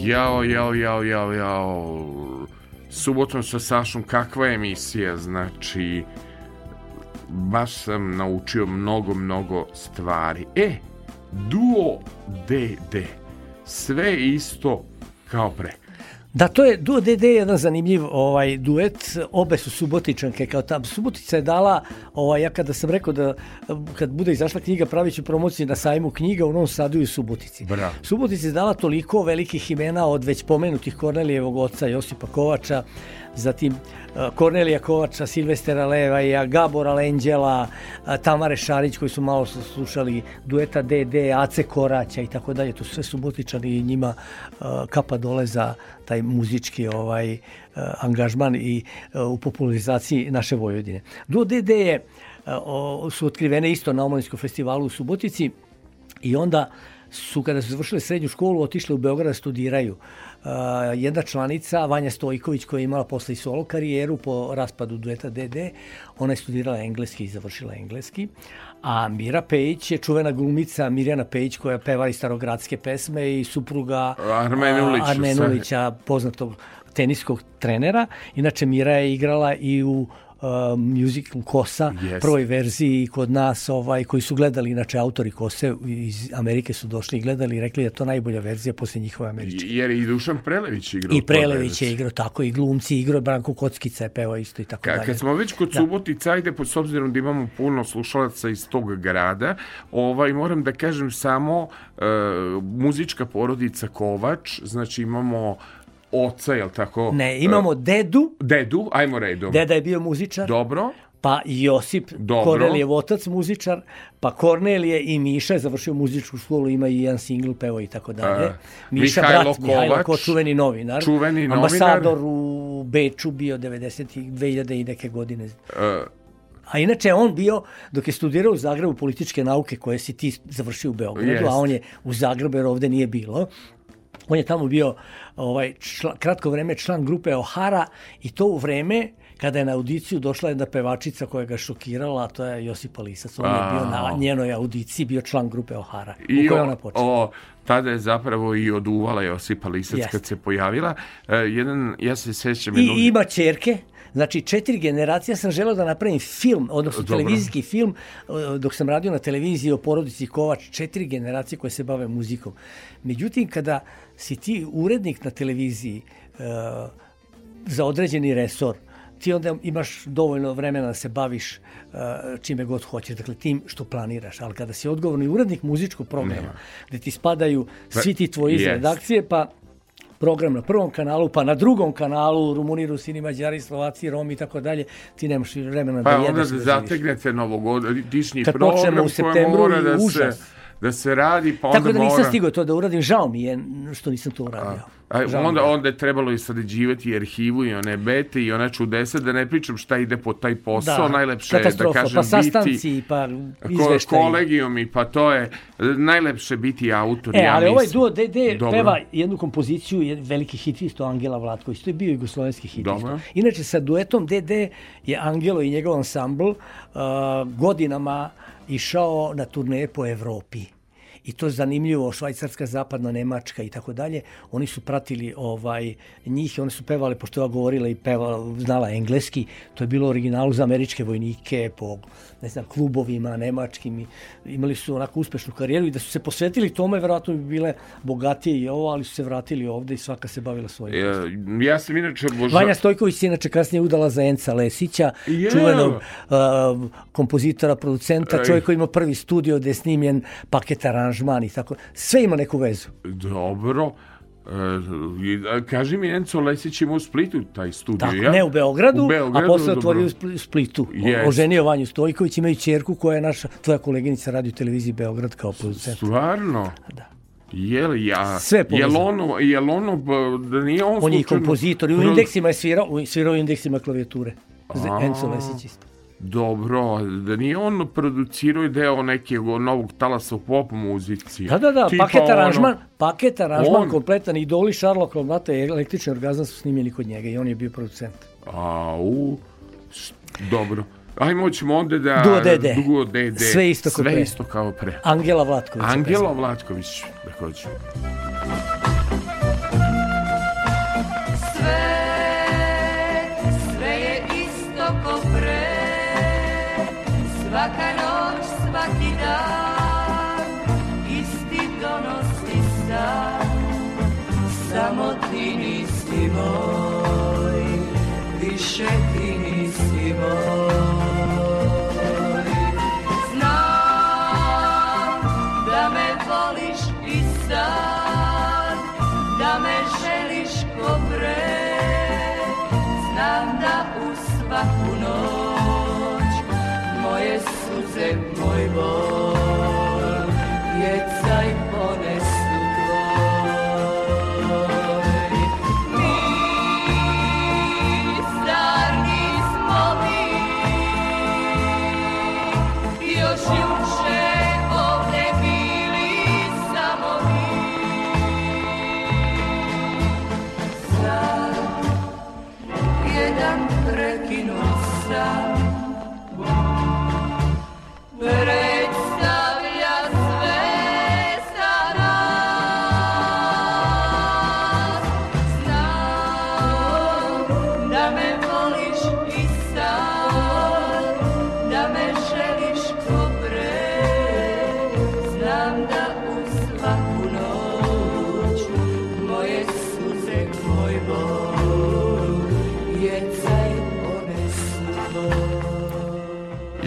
Jao, jao, jao, jao, jao. Subotom sa Sašom, kakva emisija, znači, baš sam naučio mnogo, mnogo stvari. E, Duo DD, sve isto kao pre. Da, to je Duo DD je jedan zanimljiv ovaj duet. Obe su Subotičanke kao tam. Subotica je dala, ovaj, ja kada sam rekao da kad bude izašla knjiga pravit ću promociju na sajmu knjiga u Novom Sadu i u Subotici. Bravo. Subotica je dala toliko velikih imena od već pomenutih Kornelijevog oca Josipa Kovača, zatim eh, Kornelija Kovača, Silvestera Levaja, Gabora Lenđela, eh, Tamare Šarić koji su malo slušali dueta DD, Ace Koraća i tako dalje. To su sve Subotičani i njima eh, kapa dole za taj muzički ovaj angažman i u popularizaciji naše Vojvodine. Duo DD je su otkrivene isto na Omladinskom festivalu u Subotici i onda su kada su završile srednju školu otišle u Beograd da studiraju. Uh, jedna članica, Vanja Stojković, koja je imala posle i solo karijeru po raspadu dueta DD, ona je studirala engleski i završila engleski. A Mira Pejić je čuvena glumica Mirjana Pejić koja peva i starogradske pesme i supruga Armenulić, a, Armenulića, poznatog teniskog trenera. Inače Mira je igrala i u uh, musical Kosa, Yes. prvoj verziji kod nas, ovaj, koji su gledali, inače autori Kose iz Amerike su došli i gledali i rekli da je to najbolja verzija posle njihove američke. Jer i Dušan Prelević igrao. I Prelević je igrao tako, i glumci igrao, Branko Kockica je pevao isto i tako Ka, dalje. kad smo već kod Da. Subotica, ajde, po, s obzirom da imamo puno slušalaca iz tog grada, ovaj, moram da kažem samo e, muzička porodica Kovač, znači imamo oca, jel tako? Ne, imamo dedu, E, dedu, ajmo redom. deda je bio muzičar, Dobro, pa Josip Dobro. Kornelijev otac muzičar, pa Kornelije i Miša je završio muzičku školu, ima i jedan singl, pevao i tako dalje. A, Miša, Mihajlo brat Mihajlo Kovač, Ko, čuveni novinar, čuveni novinar. ambasador u Beču bio 90. 2000 i neke godine. e, A inače on bio, dok je studirao u Zagrebu političke nauke koje si ti završio u Beogradu, Jest. a on je u Zagrebu jer ovde nije bilo. On je tamo bio ovaj, čla, kratko vreme član grupe Ohara i to u vreme kada je na audiciju došla jedna pevačica koja ga šokirala, a to je Josipa Lisac. On je bio na A. njenoj audiciji, bio član grupe Ohara, I u kojoj ona počela. o, tada je zapravo i oduvala Josipa Lisac Jeste. kad se pojavila. E, jedan, ja se sećam I jednog... ima čerke, znači četiri generacije. Ja sam želeo da napravim film, odnosno Dobro. televizijski film, eh, dok sam radio na televiziji o porodici Kovač, četiri generacije koje se bave muzikom. Međutim, kada si ti urednik na televiziji eh, za određeni resor, ti onda imaš dovoljno vremena da se baviš eh, čime god hoćeš, dakle tim što planiraš, ali kada si odgovorni urednik muzičkog programa, Nema. gde ti spadaju svi ti tvoji iz Jest. redakcije, pa program na prvom kanalu, pa na drugom kanalu, Rumuni, Rusini, Mađari, Slovaci, Romi i tako dalje, ti nemaš vremena Pa da onda jedeš. da da živiš. zategnete novogodišnji program koji mora da se, užas. Da se radi, pa onda Tako da nisam mora... stigao to da uradim, žao mi je što nisam to uradio. A, mi onda, je. onda je trebalo i sređivati arhivu i one bete i ona čudesa, da ne pričam šta ide po taj posao, najlepše je da kažem pa biti sastanci, pa ko, izveštaji. kolegijumi, pa to je najlepše biti autor, E, ja ali ovaj duo DD Dobro. peva jednu kompoziciju, jedan veliki hit isto Angela Vlatković, to je bio jugoslovenski hit Dobro. isto. Inače sa duetom DD je Angelo i njegov ansambl uh, godinama išao na turneje po Evropi. I to je zanimljivo, Švajcarska, Zapadna, Nemačka i tako dalje. Oni su pratili ovaj njih i oni su pevali, pošto je govorila i pevala, znala engleski, to je bilo originalu za američke vojnike po ne znam, klubovima nemačkim. Imali su onako uspešnu karijeru i da su se posvetili tome, verovatno bi bile bogatije i ovo, ali su se vratili ovde i svaka se bavila svojim. E, ja sam inače obožao... Vanja Stojković se inače kasnije udala za Enca Lesića, Je. čuvenog uh, kompozitora, producenta, čovjek koji ima prvi studio gde je snimljen paket aranžman i tako. Sve ima neku vezu. Dobro. E, kaži mi, Enco Lesić ima u Splitu taj studio, Tako, ja? ne u Beogradu, U Beogradu, a posle otvorio u Spl- Splitu. O, oženio Vanju Stojković, imaju čerku koja je naša, tvoja koleginica radi u televiziji Beograd kao producent. Stvarno? Da. Je li ja? Sve je je povezano. ono, je li ono, da nije on On je slučajno- kompozitor i u indeksima je svirao, svirao u indeksima klavijature. A. Enzo Lesić isto. Dobro, da nije on producirao i deo nekog novog talasa u pop muzici. Da, da, da, Tipa paket ono- aranžman, paket aranžman On? kompletan, idoli Šarlo Kromata i električni orgazam su snimljeni kod njega i on je bio producent. A, u, š- dobro. Ajmo ćemo onda da... Duo DD. Duo DD. Sve isto kao Sve pre. isto kao pre. Angela Vlatković. Angela Vlatković, takođe. Sve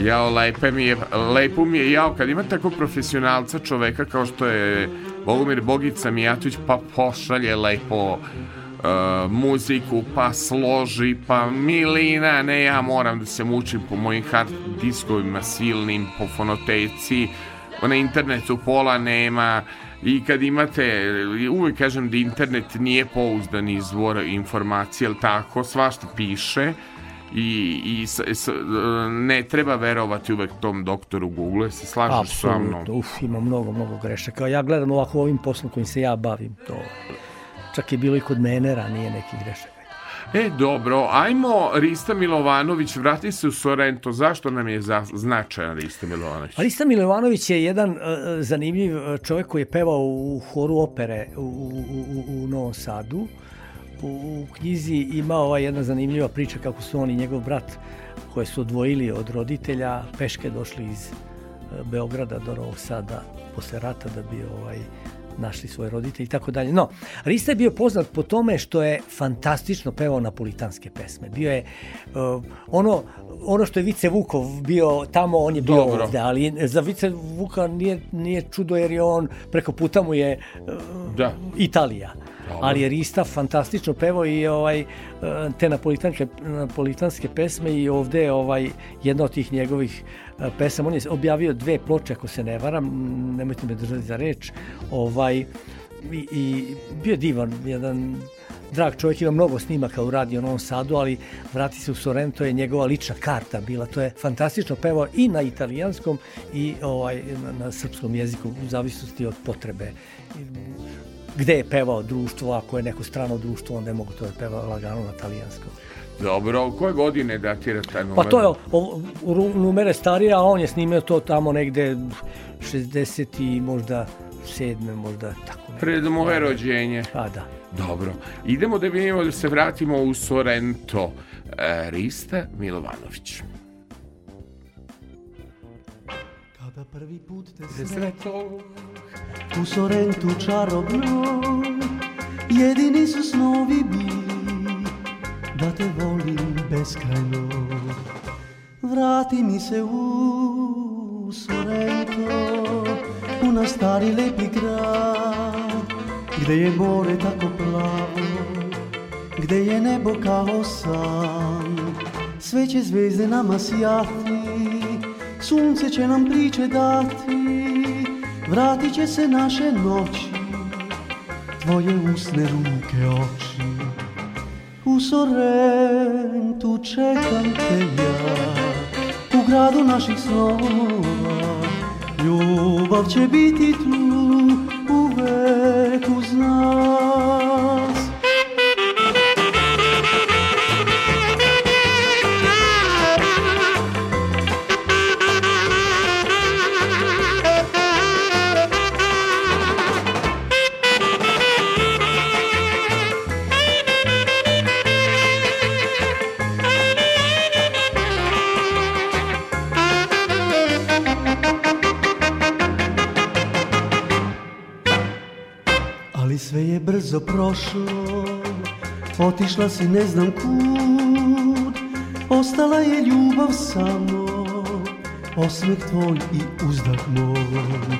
Jao, lepe mi je, lepo mi je, jao, kad ima tako profesionalca čoveka kao što je Bogomir Bogica Mijatović, pa pošalje lepo uh, muziku, pa složi, pa milina, ne, ja moram da se mučim po mojim hard diskovima silnim, po fonoteci, na internetu pola nema, i kad imate, uvek kažem da internet nije pouzdan izvor informacije, jel tako, svašta piše, i, i s, s- ne treba verovati uvek tom doktoru Google, se slažeš sa mnom? Uf, ima mnogo, mnogo grešaka. Ja gledam ovako ovim poslom kojim se ja bavim, to čak je bilo i kod mene ranije nekih grešaka. E, dobro, ajmo Rista Milovanović, vrati se u Sorrento, zašto nam je za, značajan Rista Milovanović? Alista Milovanović je jedan uh, zanimljiv uh, čovjek koji je pevao u horu opere u, u, u, u Novom Sadu. U, u knjizi ima ova jedna zanimljiva priča kako su on i njegov brat koje su odvojili od roditelja peške došli iz uh, Beograda do Novog Sada posle rata da bi ovaj našli svoje roditelje i tako dalje. No, Rista je bio poznat po tome što je fantastično pevao napolitanske pesme. Bio je uh, ono, ono što je Vice Vukov bio tamo, on je bio Dobro. ovde, ali za Vice Vuka nije, nije čudo jer je on, preko puta mu je uh, Da. Italija. Ali je Rista fantastično pevao i ovaj, te napolitanske, napolitanske pesme i ovde je ovaj, jedna od tih njegovih uh, pesama. On je objavio dve ploče, ako se ne varam, nemojte me držati za reč. Ovaj, i, i bio je divan, jedan drag čovjek, ima mnogo snimaka u Radio Novom Sadu, ali Vrati se u Sorrento je njegova lična karta bila. To je fantastično pevao i na italijanskom i ovaj, na, na srpskom jeziku, u zavisnosti od potrebe gde je pevao društvo, ako je neko strano društvo, onda je mogu to da peva lagano na talijanskom. Dobro, u koje godine datira taj numar? Pa to je, o, numere starije, a on je snimio to tamo negde 60 i možda 7. možda tako nekako. Pred moje rođenje. Pa da. Dobro, idemo da vidimo da se vratimo u Sorrento. E, Rista Milovanović. Kada prvi put te sretao U Sorentu čarobno Jedini su snovi bili Da te volim beskrajno. Vrati mi se u Sorrento U naš stari lepi grad Gde je more tako plavo Gde je nebo kao san. Sve će zvezde nama sjati Sunce će nam priče dati Vratit će se naše noći Tvoje usne ruke oči. U Sorrentu čekam te ja u gradu naših snova. Ljubav će biti tu uvek uz nas brzo prošlo Otišla si ne znam kud. Ostala je ljubav samo Osmeh tvoj i uzdah moj.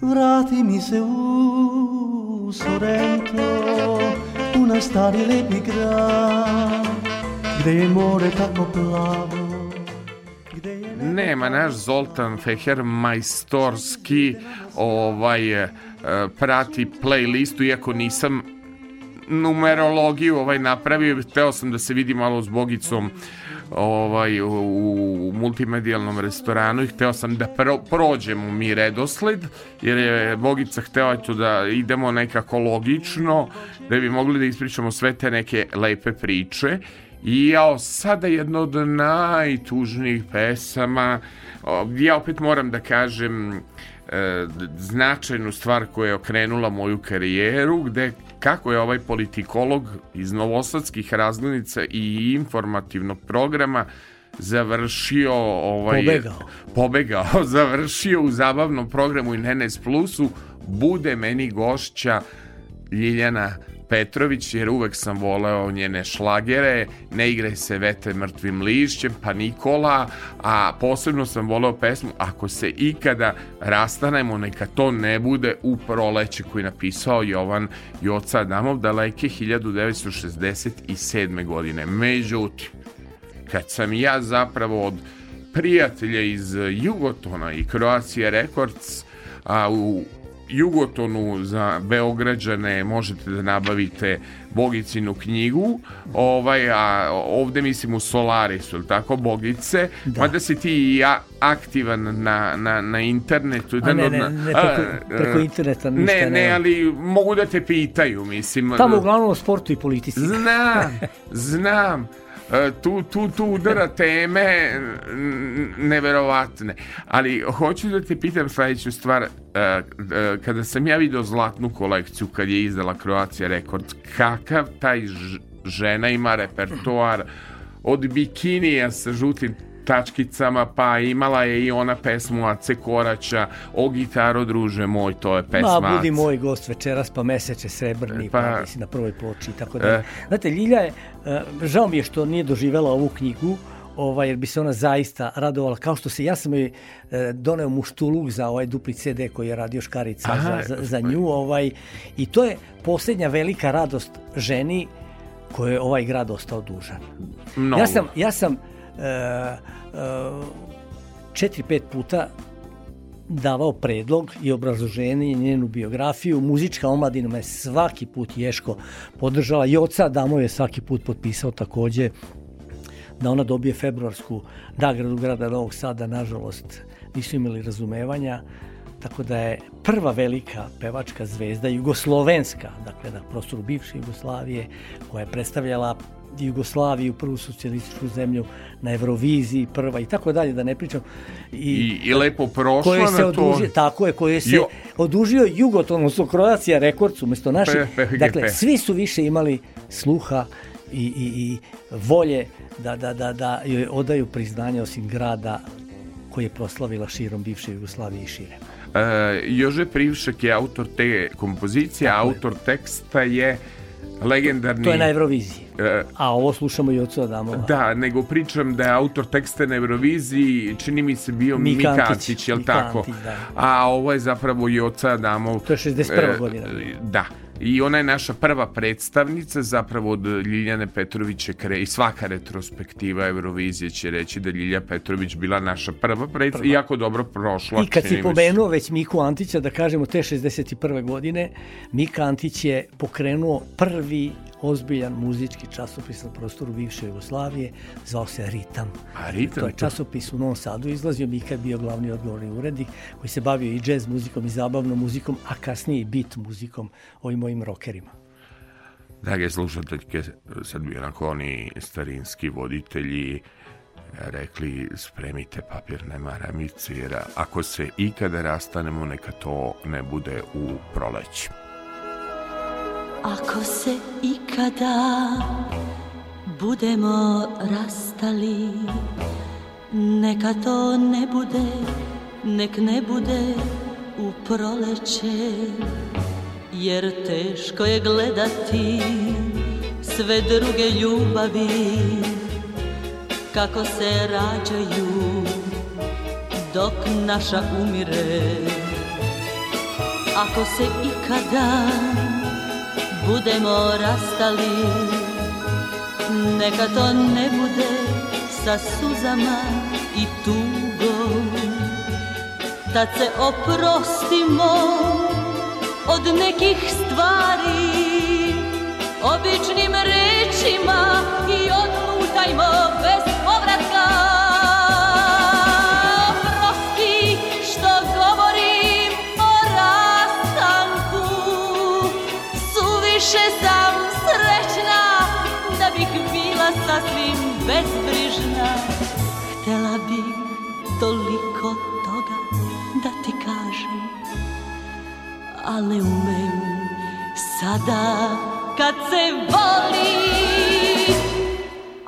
Vrati mi se u Sorrento U naš stari lepi grad Gde je more tako plavo Nema naš Zoltan Feher majstorski ovaj e, prati playlistu iako nisam numerologiju ovaj napravio, hteo sam da se vidi malo s Bogicom ovaj, u, u multimedijalnom restoranu i hteo sam da pro, prođemo mi redosled, jer je Bogica htela eto, da idemo nekako logično, da bi mogli da ispričamo sve te neke lepe priče. I jao, sada jedna od najtužnijih pesama, ja opet moram da kažem e, značajnu stvar koja je okrenula moju karijeru, gde kako je ovaj politikolog iz novosadskih razglednica i informativnog programa završio ovaj Pobegao. pobegao [LAUGHS] završio u zabavnom programu i Nenes Plusu bude meni gošća Ljiljana Petrović jer uvek sam voleo njene šlagere Ne igraj se vete mrtvim lišćem pa Nikola a posebno sam voleo pesmu Ako se ikada rastanemo neka to ne bude u proleće koji napisao Jovan Joca Adamov daleke 1967. godine međutim kad sam ja zapravo od prijatelja iz Jugotona i Croatia Records a u Jugotonu za Beograđane možete da nabavite Bogicinu knjigu, ovaj, a ovde mislim u Solarisu, ili tako, Bogice, da. mada si ti ja aktivan na, na, na internetu. A ne, ne, ne, preko, preko interneta ništa ne. Ne, ali mogu da te pitaju, mislim. Tamo uglavnom o sportu i politici. Znam, [LAUGHS] znam. E, tu, tu, tu udara [LAUGHS] teme neverovatne. Ali hoću da te pitam sledeću stvar. E, e, kada sam ja video zlatnu kolekciju kad je izdala Croatia Records, kakav taj žena ima repertoar od bikinija sa žutim tačkicama, pa imala je i ona pesmu Ace Koraća, o gitaro druže moj, to je pesma. Ma, budi moj gost večeras, pa meseče srebrni, pa, pa na prvoj ploči, tako da. E. Znate, Ljilja je, žao mi je što nije doživela ovu knjigu, ovaj, jer bi se ona zaista radovala, kao što se, ja sam joj e, doneo muštuluk za ovaj dupli CD koji je radio Škarica Aha, za, za, za nju, ovaj, i to je posljednja velika radost ženi koje je ovaj grad ostao dužan. Mnogo. Ja sam, ja sam e, četiri, pet puta davao predlog i obrazloženje njenu biografiju. Muzička omladina me svaki put Ješko podržala i oca Damo je svaki put potpisao takođe da ona dobije februarsku nagradu grada Novog Sada. Nažalost, nisu imali razumevanja. Tako da je prva velika pevačka zvezda, jugoslovenska, dakle na prostoru bivše Jugoslavije, koja je predstavljala Jugoslaviju, prvu socijalističku zemlju na Euroviziji, prva i tako dalje, da ne pričam. I, I, i lepo prošla koje se na odužio, to. Tako je, koje se jo. odužio Jugoton, odnosno Kroacija Rekords umesto naše. Pe, pe, dakle, pe. svi su više imali sluha i, i, i volje da, da, da, da joj odaju priznanje osim grada koji je proslavila širom bivše Jugoslavije i šire. E, Jože Privšek je autor te kompozicije, Tako je. autor teksta je legendarni... To je na Euroviziji. E, A ovo slušamo i od Adamova. Da, nego pričam da je autor teksta na Euroviziji, čini mi se bio Mika Mika Antić, jel Mika tako? Antić, da. A ovo je zapravo Joca Adamov. To je 61. godina. Da. I ona je naša prva predstavnica zapravo od Ljiljane Petrovića kre i svaka retrospektiva Eurovizije će reći da Ljilja Petrović bila naša prva predstavnica, iako dobro prošla. I kad si pomenuo već Miku Antića, da kažemo te 61. godine, Mika Antić je pokrenuo prvi ozbiljan muzički časopis na prostoru bivše Jugoslavije, zvao se Ritam. A Ritam, To je časopis u Novom Sadu izlazio, Mika je bio glavni odgovorni urednik koji se bavio i džez muzikom i zabavnom muzikom, a kasnije i beat muzikom, ovim mojim rokerima. Drage slušateljke, sad bi onako oni starinski voditelji rekli spremite papirne maramice jer ako se ikada rastanemo neka to ne bude u proleći. Ako se ikada budemo rastali, neka to ne bude, nek ne bude u proleće, jer teško je gledati sve druge ljubavi kako se rađaju dok naša umire. Ako se ikada budemo rastali. Neka to ne bude sa suzama i tugom. Tad se oprostimo od nekih stvari Običnim rečima i odlutajmo bez bezbrižna. Htela bih toliko toga da ti kažem Ali umem sada kad se voli.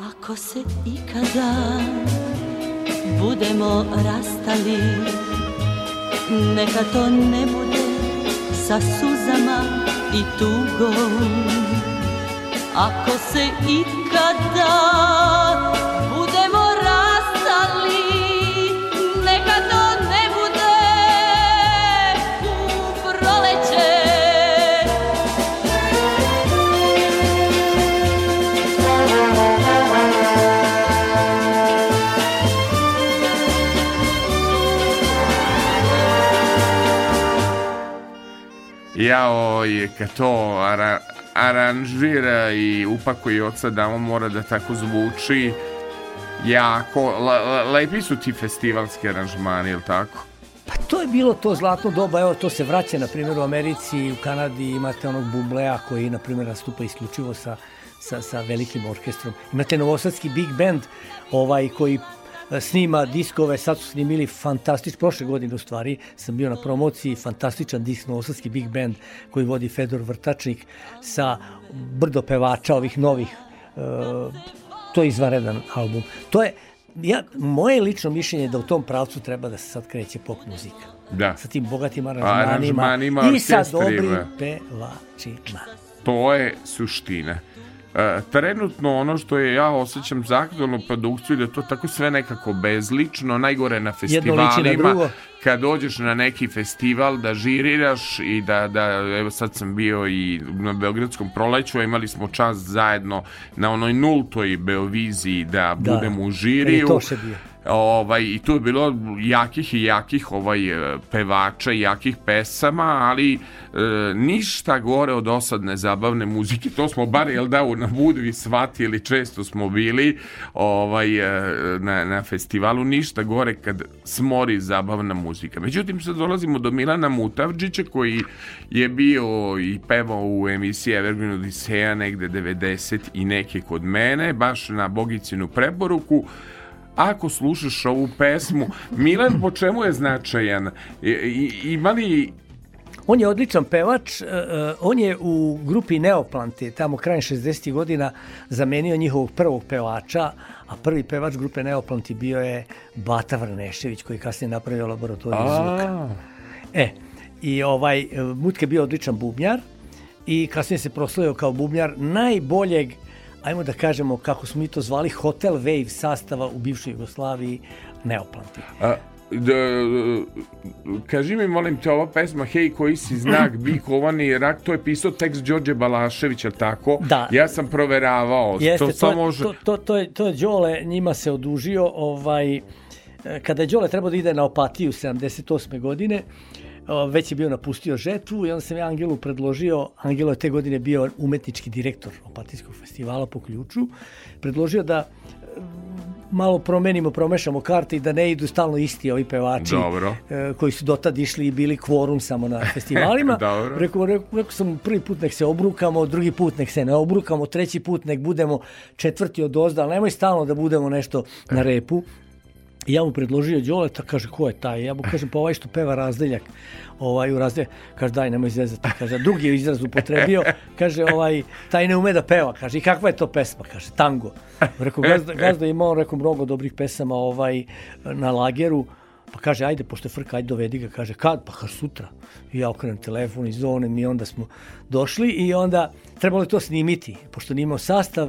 Ako se ikada budemo rastali Neka to ne bude sa suzama i tugom. Ako se ikada Jao, je to ara, aranžira i upakuje od sada, on mora da tako zvuči jako, le, le- lepi su ti festivalski aranžmani, jel tako? Pa to je bilo to zlatno doba, evo to se vraća na primjer u Americi, u Kanadi imate onog Bublea koji na primjer nastupa isključivo sa, sa, sa velikim orkestrom. Imate novosadski big band ovaj koji snima diskove, sad su snimili fantastič, prošle godine u stvari sam bio na promociji, fantastičan disk novosadski big band koji vodi Fedor Vrtačnik sa brdo pevača ovih novih e, to je izvanredan album. To je, ja, moje lično mišljenje je da u tom pravcu treba da se sad kreće pop muzika. Da. Sa tim bogatim aranžmanima, Aranžmanima, i sa dobrim pevačima. To je suština. E, trenutno ono što je ja osjećam za aktualnu produkciju da je to tako sve nekako bezlično, najgore na na festivalima drugo. kad dođeš na neki festival da žiriraš i da, da evo sad sam bio i na Beogradskom proleću a imali smo čas zajedno na onoj nultoj Beoviziji da, Da, budemo u kad je žiriju Toše bio. Ovaj, I tu je bilo jakih i jakih ovaj, e, pevača, i jakih pesama, ali e, ništa gore od osadne zabavne muzike. To smo bar, jel da, na Budvi shvatili, često smo bili ovaj, e, na, na festivalu, ništa gore kad smori zabavna muzika. Međutim, sad dolazimo do Milana Mutavđića, koji je bio i pevao u emisiji Evergreen Odiseja negde 90 i neke kod mene, baš na Bogicinu preporuku ako slušaš ovu pesmu, Milan po čemu je značajan? I, i, ima li On je odličan pevač, e, e, on je u grupi Neoplante, tamo krajem 60. godina, zamenio njihovog prvog pevača, a prvi pevač grupe Neoplanti bio je Bata Vrnešević, koji je kasnije napravio laboratoriju zvuka. E, i ovaj, e, Mutke bio odličan bubnjar i kasnije se proslavio kao bubnjar najboljeg, ajmo da kažemo kako smo mi to zvali, Hotel Wave sastava u bivšoj Jugoslaviji Neoplanti. a, da, kaži mi, molim te, ova pesma Hej, koji si znak, [CLEARS THROAT] bi kovani rak, to je pisao tekst Đorđe Balašević, jel tako? Da. Ja sam proveravao. Jeste, to, to, to može... to, to, to, je, to je Đole, njima se odužio, ovaj, e, kada je Đole trebao da ide na opatiju 78. godine, o, već je bio napustio žetvu i onda sam ja Angelu predložio, Angelo je te godine bio umetnički direktor Opatijskog festivala po ključu, predložio da malo promenimo, promešamo karte i da ne idu stalno isti ovi pevači Dobro. e, koji su dotad išli i bili kvorum samo na festivalima. [LAUGHS] Rekao, rekao sam prvi put nek se obrukamo, drugi put nek se ne obrukamo, treći put nek budemo četvrti od ozda, ali nemoj stalno da budemo nešto na repu. Ja mu predložio Đoleta, kaže, ko je taj? Ja mu kažem, pa ovaj što peva razdeljak, ovaj u razdeljak, kaže, daj, nemoj zezati, kaže, drugi je izraz upotrebio, kaže, ovaj, taj ne ume da peva, kaže, i kakva je to pesma, kaže, tango. Rekao, gazda, gazda ima on, rekao, mnogo dobrih pesama ovaj, na lageru, Pa kaže, ajde, pošto je frka, ajde dovedi ga. Kaže, kad? Pa kaže, sutra. I ja okrenem telefon i zovnem i onda smo došli i onda trebalo je to snimiti, pošto nije imao sastav.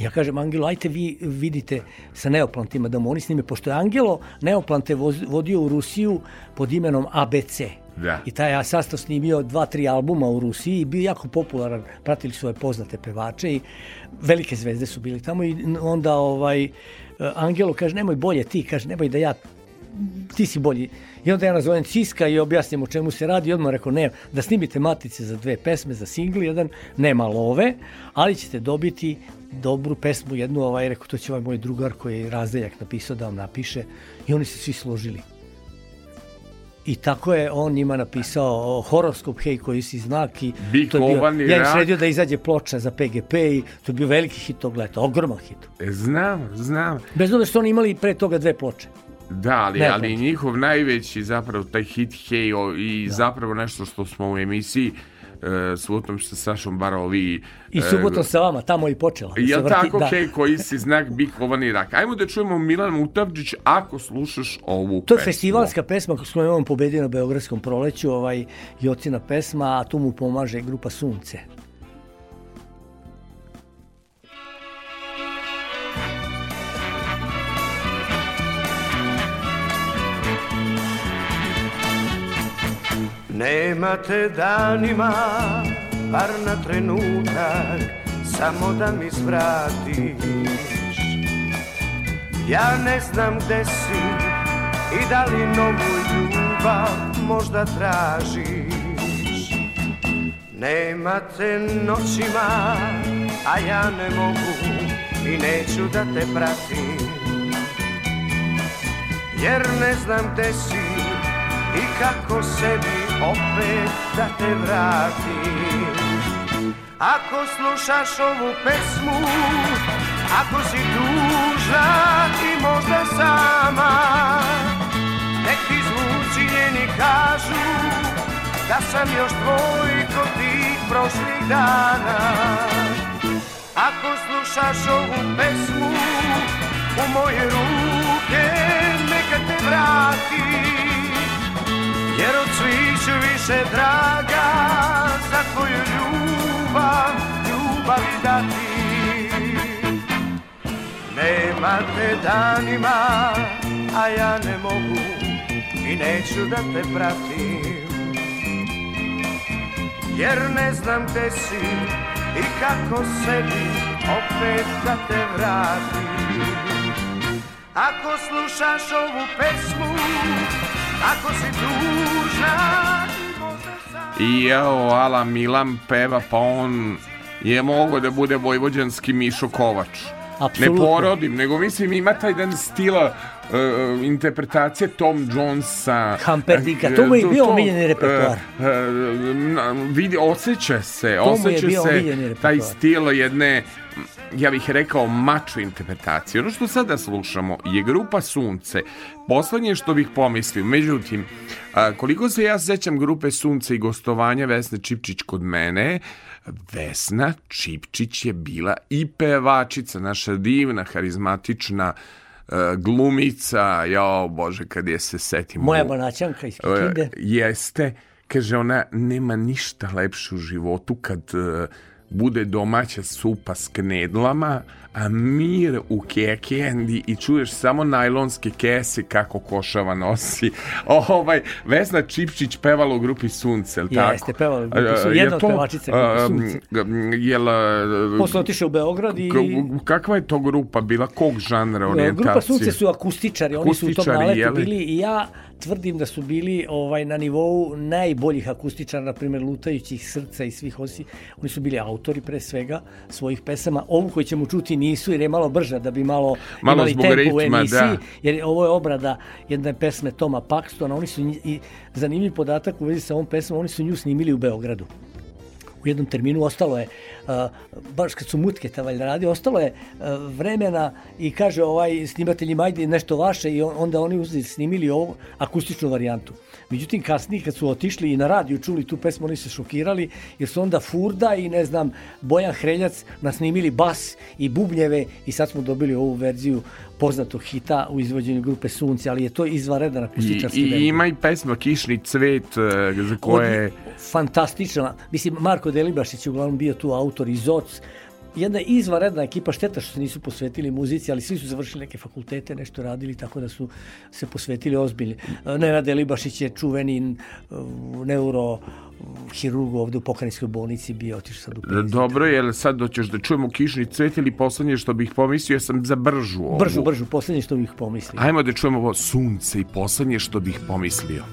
Ja kažem, Angelo, ajte vi vidite sa neoplantima da mu oni snime, pošto je Angelo neoplante vodio u Rusiju pod imenom ABC. Da. I taj ja sastav snimio dva, tri albuma u Rusiji i bio jako popularan, pratili svoje poznate pevače i velike zvezde su bili tamo i onda ovaj, Angelo kaže, nemoj bolje ti, kaže, nemoj da ja ti si bolji. I onda ja nazovem Ciska i objasnim o čemu se radi i odmah rekao, ne, da snimite matice za dve pesme, za singl jedan, nema love, ali ćete dobiti dobru pesmu, jednu, ovaj, rekao, to će ovaj moj drugar koji je razdeljak napisao da vam napiše i oni se svi složili. I tako je on njima napisao horoskop Hej koji si znak i Bik, to je bio, ovan ja im sredio da izađe ploča za PGP i to je bio veliki hit tog leta, ogroman hit. E, Znam, znam. Bez obzira što oni imali pre toga dve ploče. Da, ali, Ne, ali njihov najveći zapravo taj hit Hey o, i zapravo nešto što smo u emisiji e, subotom sa Sašom Barovi I subotom sa vama, tamo i počela. da vrti, tako, da. Hej, koji si znak Bik, Ovan i Rak. Ajmo da čujemo Milan Mutavđić ako slušaš ovu To je pesmu. festivalska pesma s kojom je on pobedio na Beogradskom proleću, ovaj Jocina pesma, a tu mu pomaže grupa Sunce. Nema te danima, bar na trenutak, samo da mi svratiš. Ja ne znam gde si i da li novu ljubav možda tražiš. Nema te noćima, a ja ne mogu i neću da te pratim. Jer ne znam gde si i kako sebi opet da te vratim. Ako slušaš ovu pesmu, ako si tužna i možda sama Nek ti zvuci njeni kažu da sam još tvoj kod tih prošlih dana. Ako slušaš ovu pesmu, u moje ruke neka te vrati jer od svih ću više draga za tvoju ljubav, ljubavi dati. Nema te danima, a ja ne mogu i neću da te pratim. Jer ne znam gde si i kako sebi opet da te vratim. Ako slušaš ovu pesmu, ako si tužna i evo, Ala Milan peva, pa on je mogao da bude vojvođanski Mišo Kovač. Apsolutno. Ne porodim, nego mislim ima taj jedan stila uh, interpretacije Tom Jonesa. Humperdinka, to mu je bio omiljeni repertoar. Uh, uh, vidi, osjeća se, To osjeća se taj stil jedne ja bih rekao mačo interpretacije. Ono što sada slušamo je grupa Sunce. Poslednje što bih pomislio, međutim, koliko se ja sećam grupe Sunce i gostovanja Vesne Čipčić kod mene, Vesna Čipčić je bila i pevačica, naša divna, harizmatična glumica, jao bože, kad je se setim. Moja banaćanka iz Kikinde. E, Jeste, kaže ona, nema ništa lepše u životu kad e, bude domaća supa s knedlama, a mir u kekendi i čuješ samo najlonske kese kako košava nosi. [LAUGHS] Ovaj, Vesna Čipčić pevala u grupi Sunce, jel tako? Jeste, pevala u grupi E, Sunce, jedna od pevačica grupe e, Sunce. Jel, e, Posle otišao u Beograd i... kakva je to grupa bila? Kog žanra orijentacije? Grupa Sunce su akustičari, oni su u tom naletu bili i ja tvrdim da su bili ovaj na nivou najboljih akustičara, na primjer Lutajućih srca i svih osi. Oni su bili autori pre svega svojih pesama. Ovu koju ćemo čuti nisu jer je malo brža da bi malo, Malo imali tempo u ritma, emisiji. da. Jer ovo je obrada jedne pesme Toma Paxtona. Oni su i zanimljiv podatak u vezi sa ovom pesmom, oni su nju snimili u Beogradu u jednom terminu ostalo je, baš kad su mutke ta valjda radi, ostalo je vremena i kaže ovaj snimateljima ajde nešto vaše i on- onda oni uzeli snimili ovu akustičnu varijantu. Međutim, kasnije kad su otišli i na radiju čuli tu pesmu, oni se šokirali jer su onda Furda i ne znam, Bojan Hreljac nasnimili bas i bubnjeve i sad smo dobili ovu verziju poznatog hita u izvođenju grupe Sunce, ali je to izvanredan I, akustičarski i delo. ima i pesma Kišni cvet e, za koje... Od- fantastična. Mislim, Marko Delibašić je uglavnom bio tu autor i Zoc. Jedna izvanredna ekipa, šteta što se nisu posvetili muzici, ali svi su završili neke fakultete, nešto radili, tako da su se posvetili ozbiljni. Nenad Delibašić je čuveni neuro hirurg ovde u pokrajinskoj bolnici bio otišao sad u penziju. Dobro, jel sad doćeš da čujemo Kišni cvet ili poslednje što bih pomislio, ja sam za bržu ovu. Bržu, bržu, poslednje što bih pomislio. Ajmo da čujemo ovo sunce i poslednje što bih pomislio.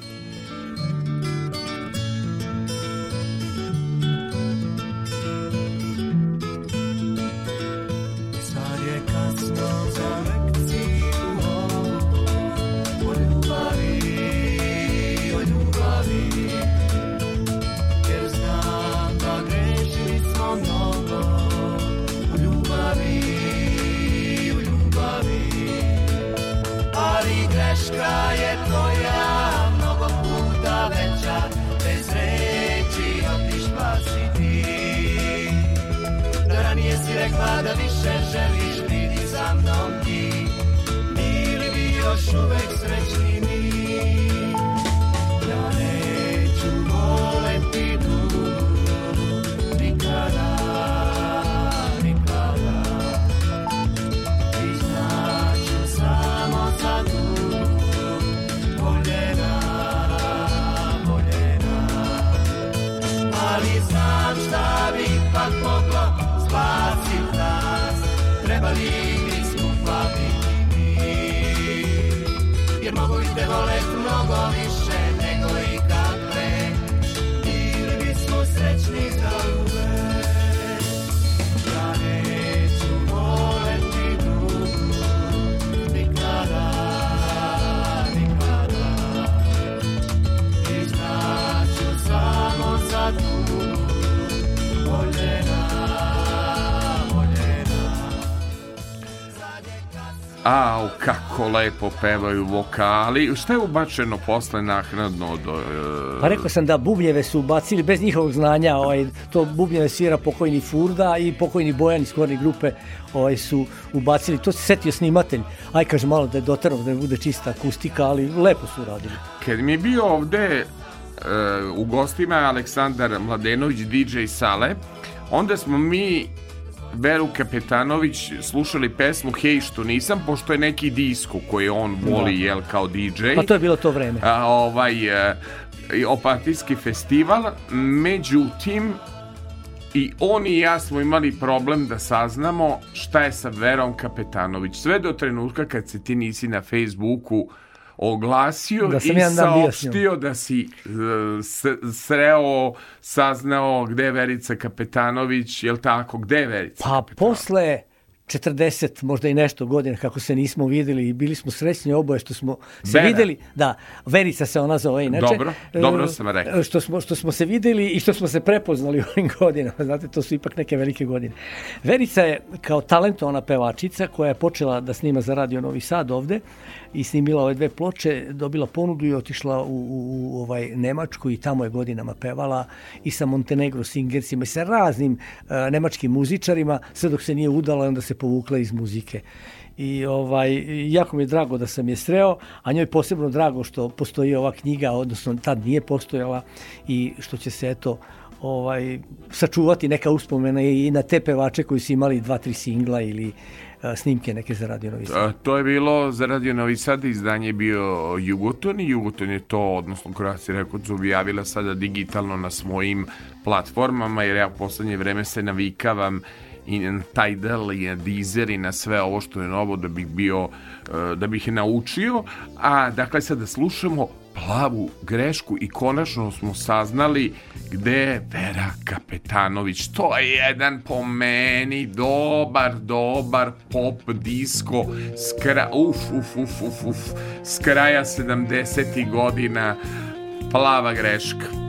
Lepo pevaju vokali. Šta je ubačeno posle naknadno do... e, Pa rekao sam da bubnjeve su ubacili bez njihovog znanja, ovaj, to bubnjeve svira pokojni Furda i pokojni Bojan iz Korne grupe ovaj, su ubacili, to se setio snimatelj, aj kaže malo da je dotarao da bude čista akustika, ali lepo su uradili. Kad mi je bio ovde e, u gostima Aleksandar Mladenović, DJ Sale, onda smo mi Veru Kapetanović slušali pesmu Hej što nisam, pošto je neki disko koji on voli, jel, kao DJ. Pa to je bilo to vreme. a, ovaj e, i opatijski festival, međutim i on i ja smo imali problem da saznamo šta je sa Verom Kapetanović. Sve do trenutka kad se ti nisi na Facebooku oglasio Da i saopštio da si e, sreo, saznao gde je Verica Kapetanović, jel tako, gde je Verica? Pa posle 40, možda i nešto godina kako se nismo videli i bili smo srećni oboje što smo se Vera. videli. Da, Verica se ona zove inače. Dobro, dobro E, sam rekao. Što smo, što smo se videli i što smo se prepoznali [LAUGHS] u ovim godinama. Znate, to su ipak neke velike godine. Verica je kao talentovana pevačica koja je počela da snima za Radio Novi Sad ovde i snimila ove dve ploče, dobila ponudu i otišla u, u, u ovaj Nemačku i tamo je godinama pevala i sa Montenegro Singersima i sa raznim e, nemačkim muzičarima, sve dok se nije udala i onda se povukla iz muzike. I ovaj, jako mi je drago da sam je sreo, a njoj posebno drago što postoji ova knjiga, odnosno tad nije postojala i što će se eto ovaj, sačuvati neka uspomena i na te pevače koji su imali dva, tri singla ili a, snimke neke za Radio Novi Sad. To je bilo za Radio Novi Sad, izdanje je bio Jugoton i Jugoton je to, odnosno Croatia Records objavila sada digitalno na svojim platformama, jer ja u poslednje vreme se navikavam i na Tidal i na Deezer i na sve ovo što je novo da bih bio e, da bih naučio a dakle sad da slušamo plavu grešku i konačno smo saznali gde je Vera Kapetanović. To je jedan po meni dobar, dobar pop disko skra, uf, uf, uf, uf, uf, s kraja 70. godina plava greška.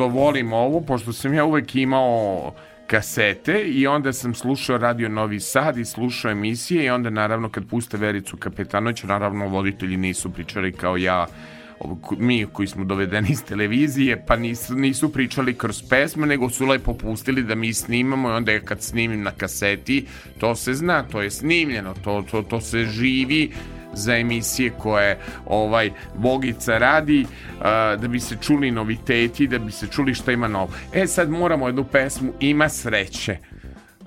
Ja što volim ovo, pošto sam ja uvek imao kasete i onda sam slušao Radio Novi Sad i slušao emisije i onda naravno kad puste Vericu Kapetanović, naravno voditelji nisu pričali kao ja mi koji smo dovedeni iz televizije, pa nisu, nisu pričali kroz pesme, nego su lepo pustili da mi snimamo i onda kad snimim na kaseti, to se zna, to je snimljeno, to, to, to se živi za emisije koje ovaj Bogica radi a, da bi se čuli noviteti, da bi se čuli šta ima novo. E sad moramo jednu pesmu Ima sreće.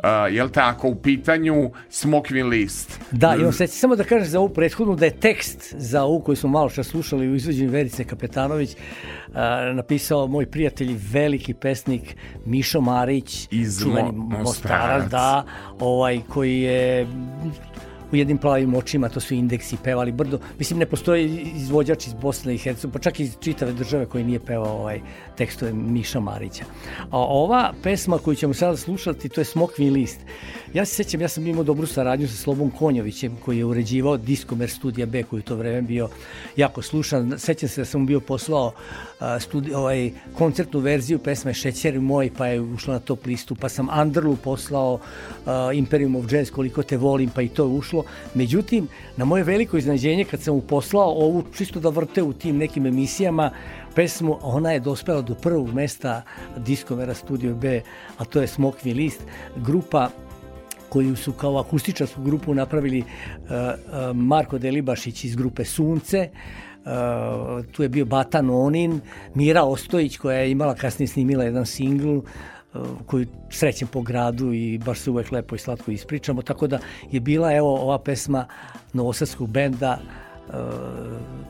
A, jel tako, u pitanju Smokvin list. Da, i se samo da kažem za ovu prethodnu da je tekst za ovu koju smo malo što slušali u izvođenju Verice Kapetanović a, napisao moj prijatelj veliki pesnik Mišo Marić Iz čuveni Mo- Mostarac, Mostarac. da, ovaj koji je u jednim plavim očima, to su indeksi, pevali brdo. Mislim, ne postoji izvođač iz Bosne i Hercegovine, pa čak i iz čitave države koji nije pevao ovaj tekstove Miša Marića. A ova pesma koju ćemo sada slušati, to je Smokvin list. Ja se sećam, ja sam imao dobru saradnju sa Slobom Konjovićem, koji je uređivao Diskomer studija B, koji je to vreme bio jako slušan. Sećam se da sam mu bio poslao a, studi, ovaj, koncertnu verziju pesme Šećer moj, pa je ušla na top listu, pa sam Underlu poslao a, Imperium of Jazz, koliko te volim, pa i to je ušlo. Međutim, na moje veliko iznenađenje, kad sam mu poslao ovu čisto da vrte u tim nekim emisijama, pesmu, ona je dospela do prvog mesta Diskomera Studio B, a to je Smokvi list, grupa koju su kao akustičarsku grupu napravili uh, uh, Marko Delibašić iz grupe Sunce, uh, tu je bio Bata Nonin, Mira Ostojić koja je imala kasnije snimila jedan singl uh, koji srećem po gradu i baš se uvek lepo i slatko ispričamo, tako da je bila evo ova pesma Novosadskog benda uh,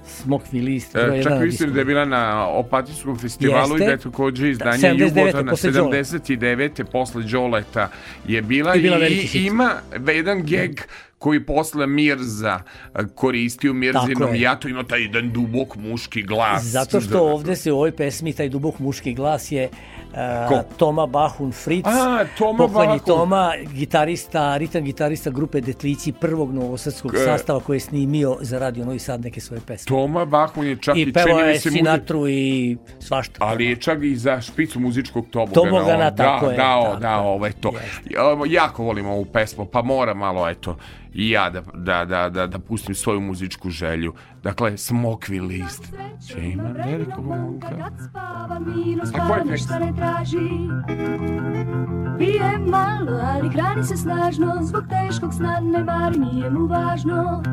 Smokvi list. E, jedan čak mislim da je bila na Opatijskom festivalu Jeste. i da je takođe izdanje Da, 79. Jugotana posle Đole. 79. posle Đoleta je bila I bila i, hit. ima jedan geg koji posle Mirza e, koristio u Mirzinom je. jatu, ima taj jedan dubok muški glas. Zato što ovde se u ovoj pesmi taj dubok muški glas je uh, Ko? Toma Bahun Fritz, A, Toma pokojni Bahun. Toma, gitarista, ritam gitarista grupe Detlići prvog novosadskog E. sastava koji je snimio za Radio Novi Sad neke svoje pesme. Toma Bahun je čak i, I čini mi je se muzi- Sinatru i svašta. Ali je čak i za špicu muzičkog tobogana. Tobogana, on tako da, je, Dao, tako dao, ovaj to. Ja, jako volim ovu pesmu, pa mora malo, eto, i ja da, da, da, da, da pustim svoju muzičku želju. Dakle, Smokvi list. Će ima velikog momka. A ko je tekst? Ništa ne traži Pije malo, ali hrani se snažno Zbog teškog sna ne mari, nije mu važno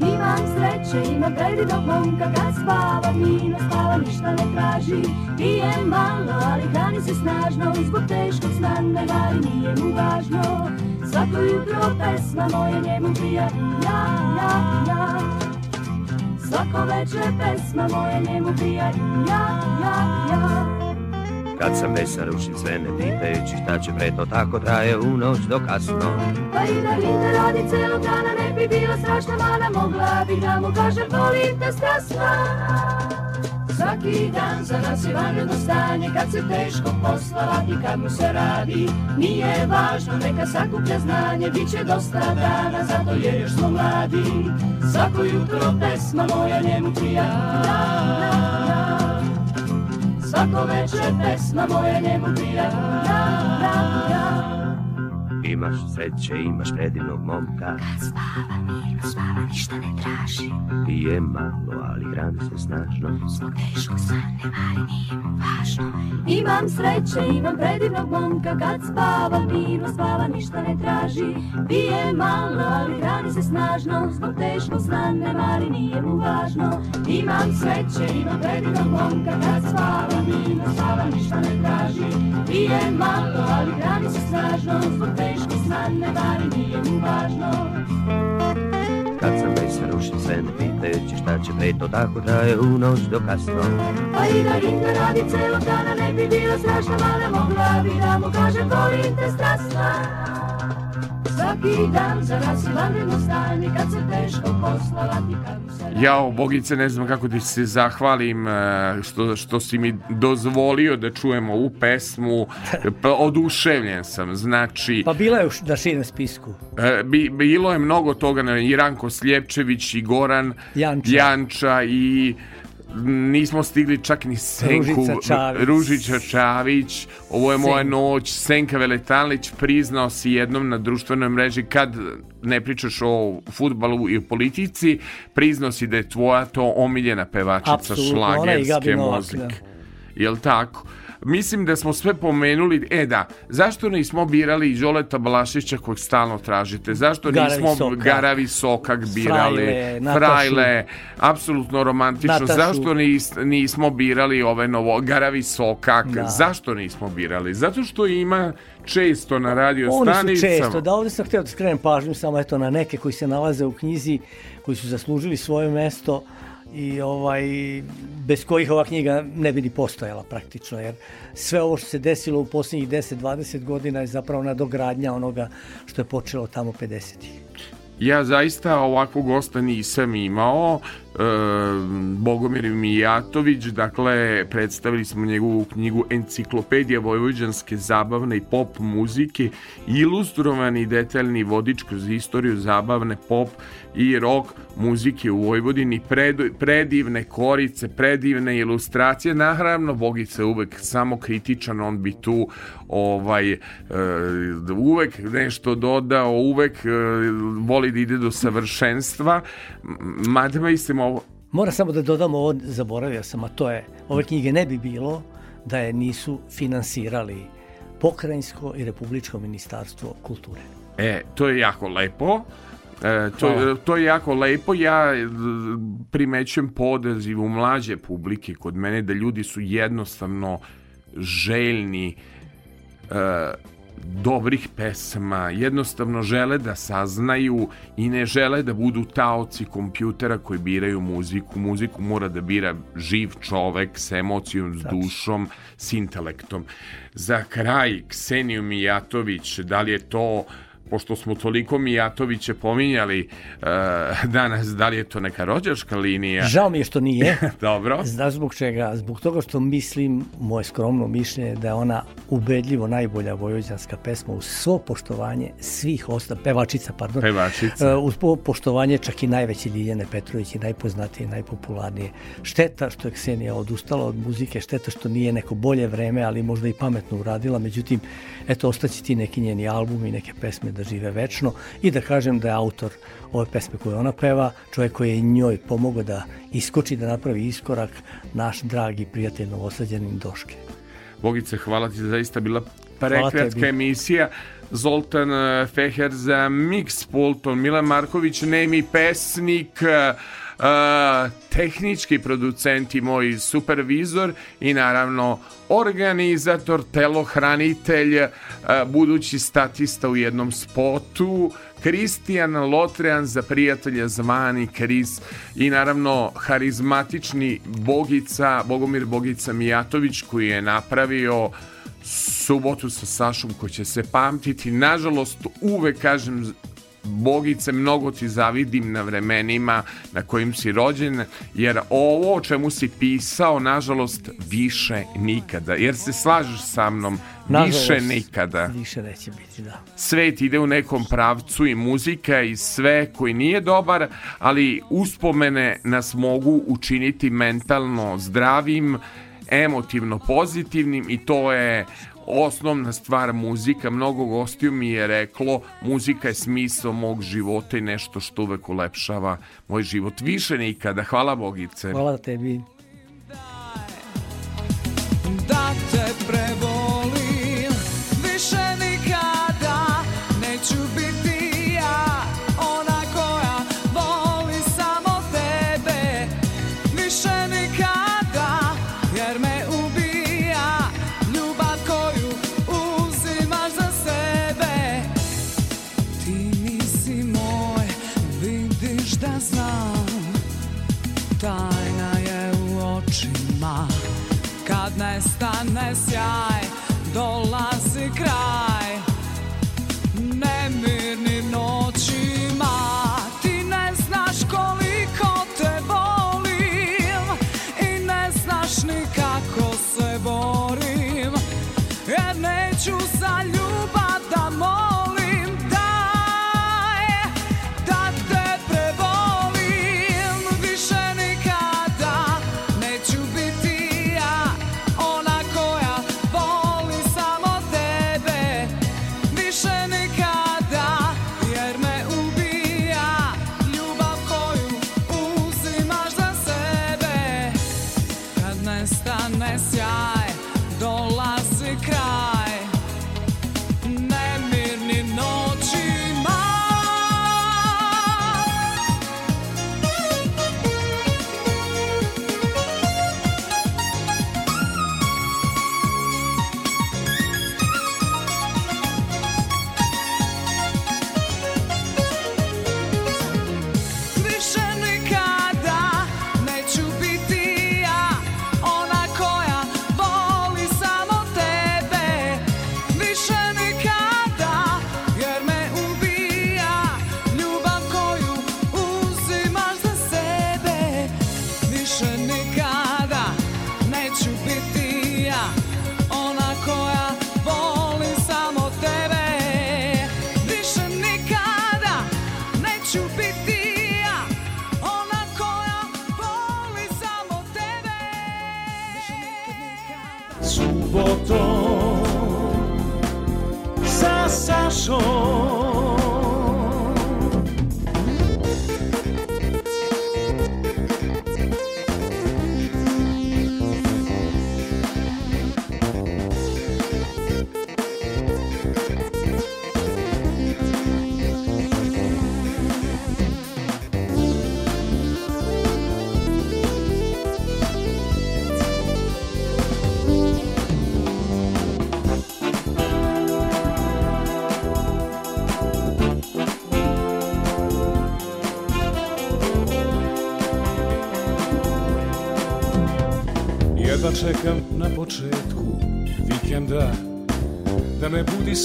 Imam sreće, imam predivnog momka Kad spava, mirno spava, ništa ne traži. Pije malo, ali hrani se snažno. Zbog teškog sna ne vari, nije mu važno. Svako jutro pesma moja njemu prija Ja, ja, ja. Svako večer pesma moja njemu prija Ja, ja, ja Kad sam besan rušim sve ne pitajući šta će pre to tako traje u noć do kasno. Pa i da Linda radi celog dana ne bi bila strašna mana Mogla bi da mu kažem volim te strasna Svaki dan za nas je vanredno stanje Kad se teško posla lati, kad mu se radi Nije važno, neka sakuplja znanje Biće dosta dana, zato jer još smo mladi. Svako jutro pesma moja njemu prija. ja, ja, ja. Svako večer pesma moja njemu prija ja, ja, ja. Imaš sreće, imaš predivnog momka. Kad spava, mirno spava, ništa ne traži. Pije malo, ali hrani se snažno. Zbog teškog sna ne vari, nije važno. Imam sreće, imam predivnog momka. Kad spava, mirno spava, ništa ne traži. Pije malo, ali hrani se snažno. Zbog teškog sna ne vari, nije mu važno. Imam sreće, imam predivnog momka. Kad spava, mirno spava, ništa ne traži. Pije malo, ali hrani se snažno. Zbog teškog sna ne vari, nije mu važno. Kad sam besan rušim sve ne pitajući šta će pre to tako traje u noć do kasno? Pa i da Rinka radi celog dana ne bi bila strašna Mada mogla bi da mu kažem volim te strasna Svaki dan za nas je vanredno stanje Kad se teško kad mu se Jao, Bogice, ne znam kako ti se zahvalim e, što, što si mi dozvolio da čujemo ovu pesmu. Pa, oduševljen sam, znači... Pa bila je u š- na širem spisku. E, bi, bilo je mnogo toga, ne, i Ranko Sljepčević i Goran Janča. Janča i nismo stigli čak ni Senku Ružica Čavić. Ružića Čavić ovo je moja Senka. noć Senka Veletalić priznao si jednom na društvenoj mreži kad ne pričaš o futbalu i o politici priznao si da je tvoja to omiljena pevačica Gabi šlagerske Novak, muzike da. Jel tako? Mislim da smo sve pomenuli, e da, zašto nismo birali Žoleta Balašića kojeg stalno tražite? Zašto Gara nismo Visokak. Gara Visokak birali? Frajle. Frajle, apsolutno romantično. Natašu. Zašto nis, nismo birali ove novo, Gara Visokak? Da. Zašto nismo birali? Zato što ima često na radio Oni su stanicama. često, da ovdje sam htio da skrenem pažnju samo eto na neke koji se nalaze u knjizi, koji su zaslužili svoje mesto i ovaj bez kojih ova knjiga ne bi ni postojala praktično jer sve ovo što se desilo u posljednjih 10-20 godina je zapravo nadogradnja onoga što je počelo tamo 50-ih. Ja zaista ovakvog gosta nisam imao. E, Bogomir Mijatović, dakle, predstavili smo njegovu knjigu Enciklopedija vojvođanske zabavne i pop muzike, ilustrovani detaljni vodič kroz istoriju zabavne pop i rock muzike u Vojvodini, pred, predivne korice, predivne ilustracije, naravno Bogica je uvek samo kritičan, on bi tu ovaj, e, uvek nešto dodao, uvek e, voli da ide do savršenstva, mada mislim ovo, Moram samo da dodam ovo, zaboravio sam, a to je, ove knjige ne bi bilo da je nisu finansirali pokrajinsko i republičko ministarstvo kulture. E, to je jako lepo. E, to, Hvala. to je jako lepo. Ja e, primećujem podaziv u mlađe publike kod mene da ljudi su jednostavno željni e, dobrih pesama, jednostavno žele da saznaju i ne žele da budu taoci kompjutera koji biraju muziku. Muziku mora da bira živ čovek s emocijom, s dušom, s intelektom. Za kraj, Kseniju Mijatović, da li je to pošto smo toliko Mijatoviće pominjali uh, danas, da li je to neka rođačka linija? Žao mi je što nije. [LAUGHS] Dobro. Znaš zbog čega? Zbog toga što mislim, moje skromno mišljenje, da je ona ubedljivo najbolja vojvođanska pesma uz svo poštovanje svih osta, pevačica, pardon. Pevačica. E, uz po- poštovanje čak i najveće Ljiljane Petrović i najpoznatije, najpopularnije. Šteta što je Ksenija odustala od muzike, šteta što nije neko bolje vreme, ali možda i pametno uradila. Međutim, eto, ostaće ti neki njeni albumi i neke pesme da žive večno i da kažem da je autor ove pesme koje ona peva, čovjek koji je njoj pomogao da iskoči, da napravi iskorak, naš dragi prijatelj novosađanin Doške. Bogice, hvala ti, zaista bila prekratka emisija. Zoltan e, Feher za mix pultom, Milan Marković, nemi pesnik, tehnički producent i moj supervizor i naravno organizator, telohranitelj, budući statista u jednom spotu, Kristijan Lotrean za prijatelja zvani Kris i naravno harizmatični Bogica, Bogomir Bogica Mijatović koji je napravio subotu sa Sašom ko će se pamtiti. Nažalost, uvek kažem Bogice, mnogo ti zavidim na vremenima na kojim si rođen, jer ovo o čemu si pisao, nažalost, više nikada. Jer se slažeš sa mnom, više Nažalost, nikada. Više neće biti, da. Svet ide u nekom pravcu i muzika i sve koji nije dobar, ali uspomene nas mogu učiniti mentalno zdravim, emotivno pozitivnim i to je osnovna stvar muzika. Mnogo gostiju mi je reklo muzika je smisao mog života i nešto što uvek ulepšava moj život. Više nikada. Hvala Bogice. Hvala tebi.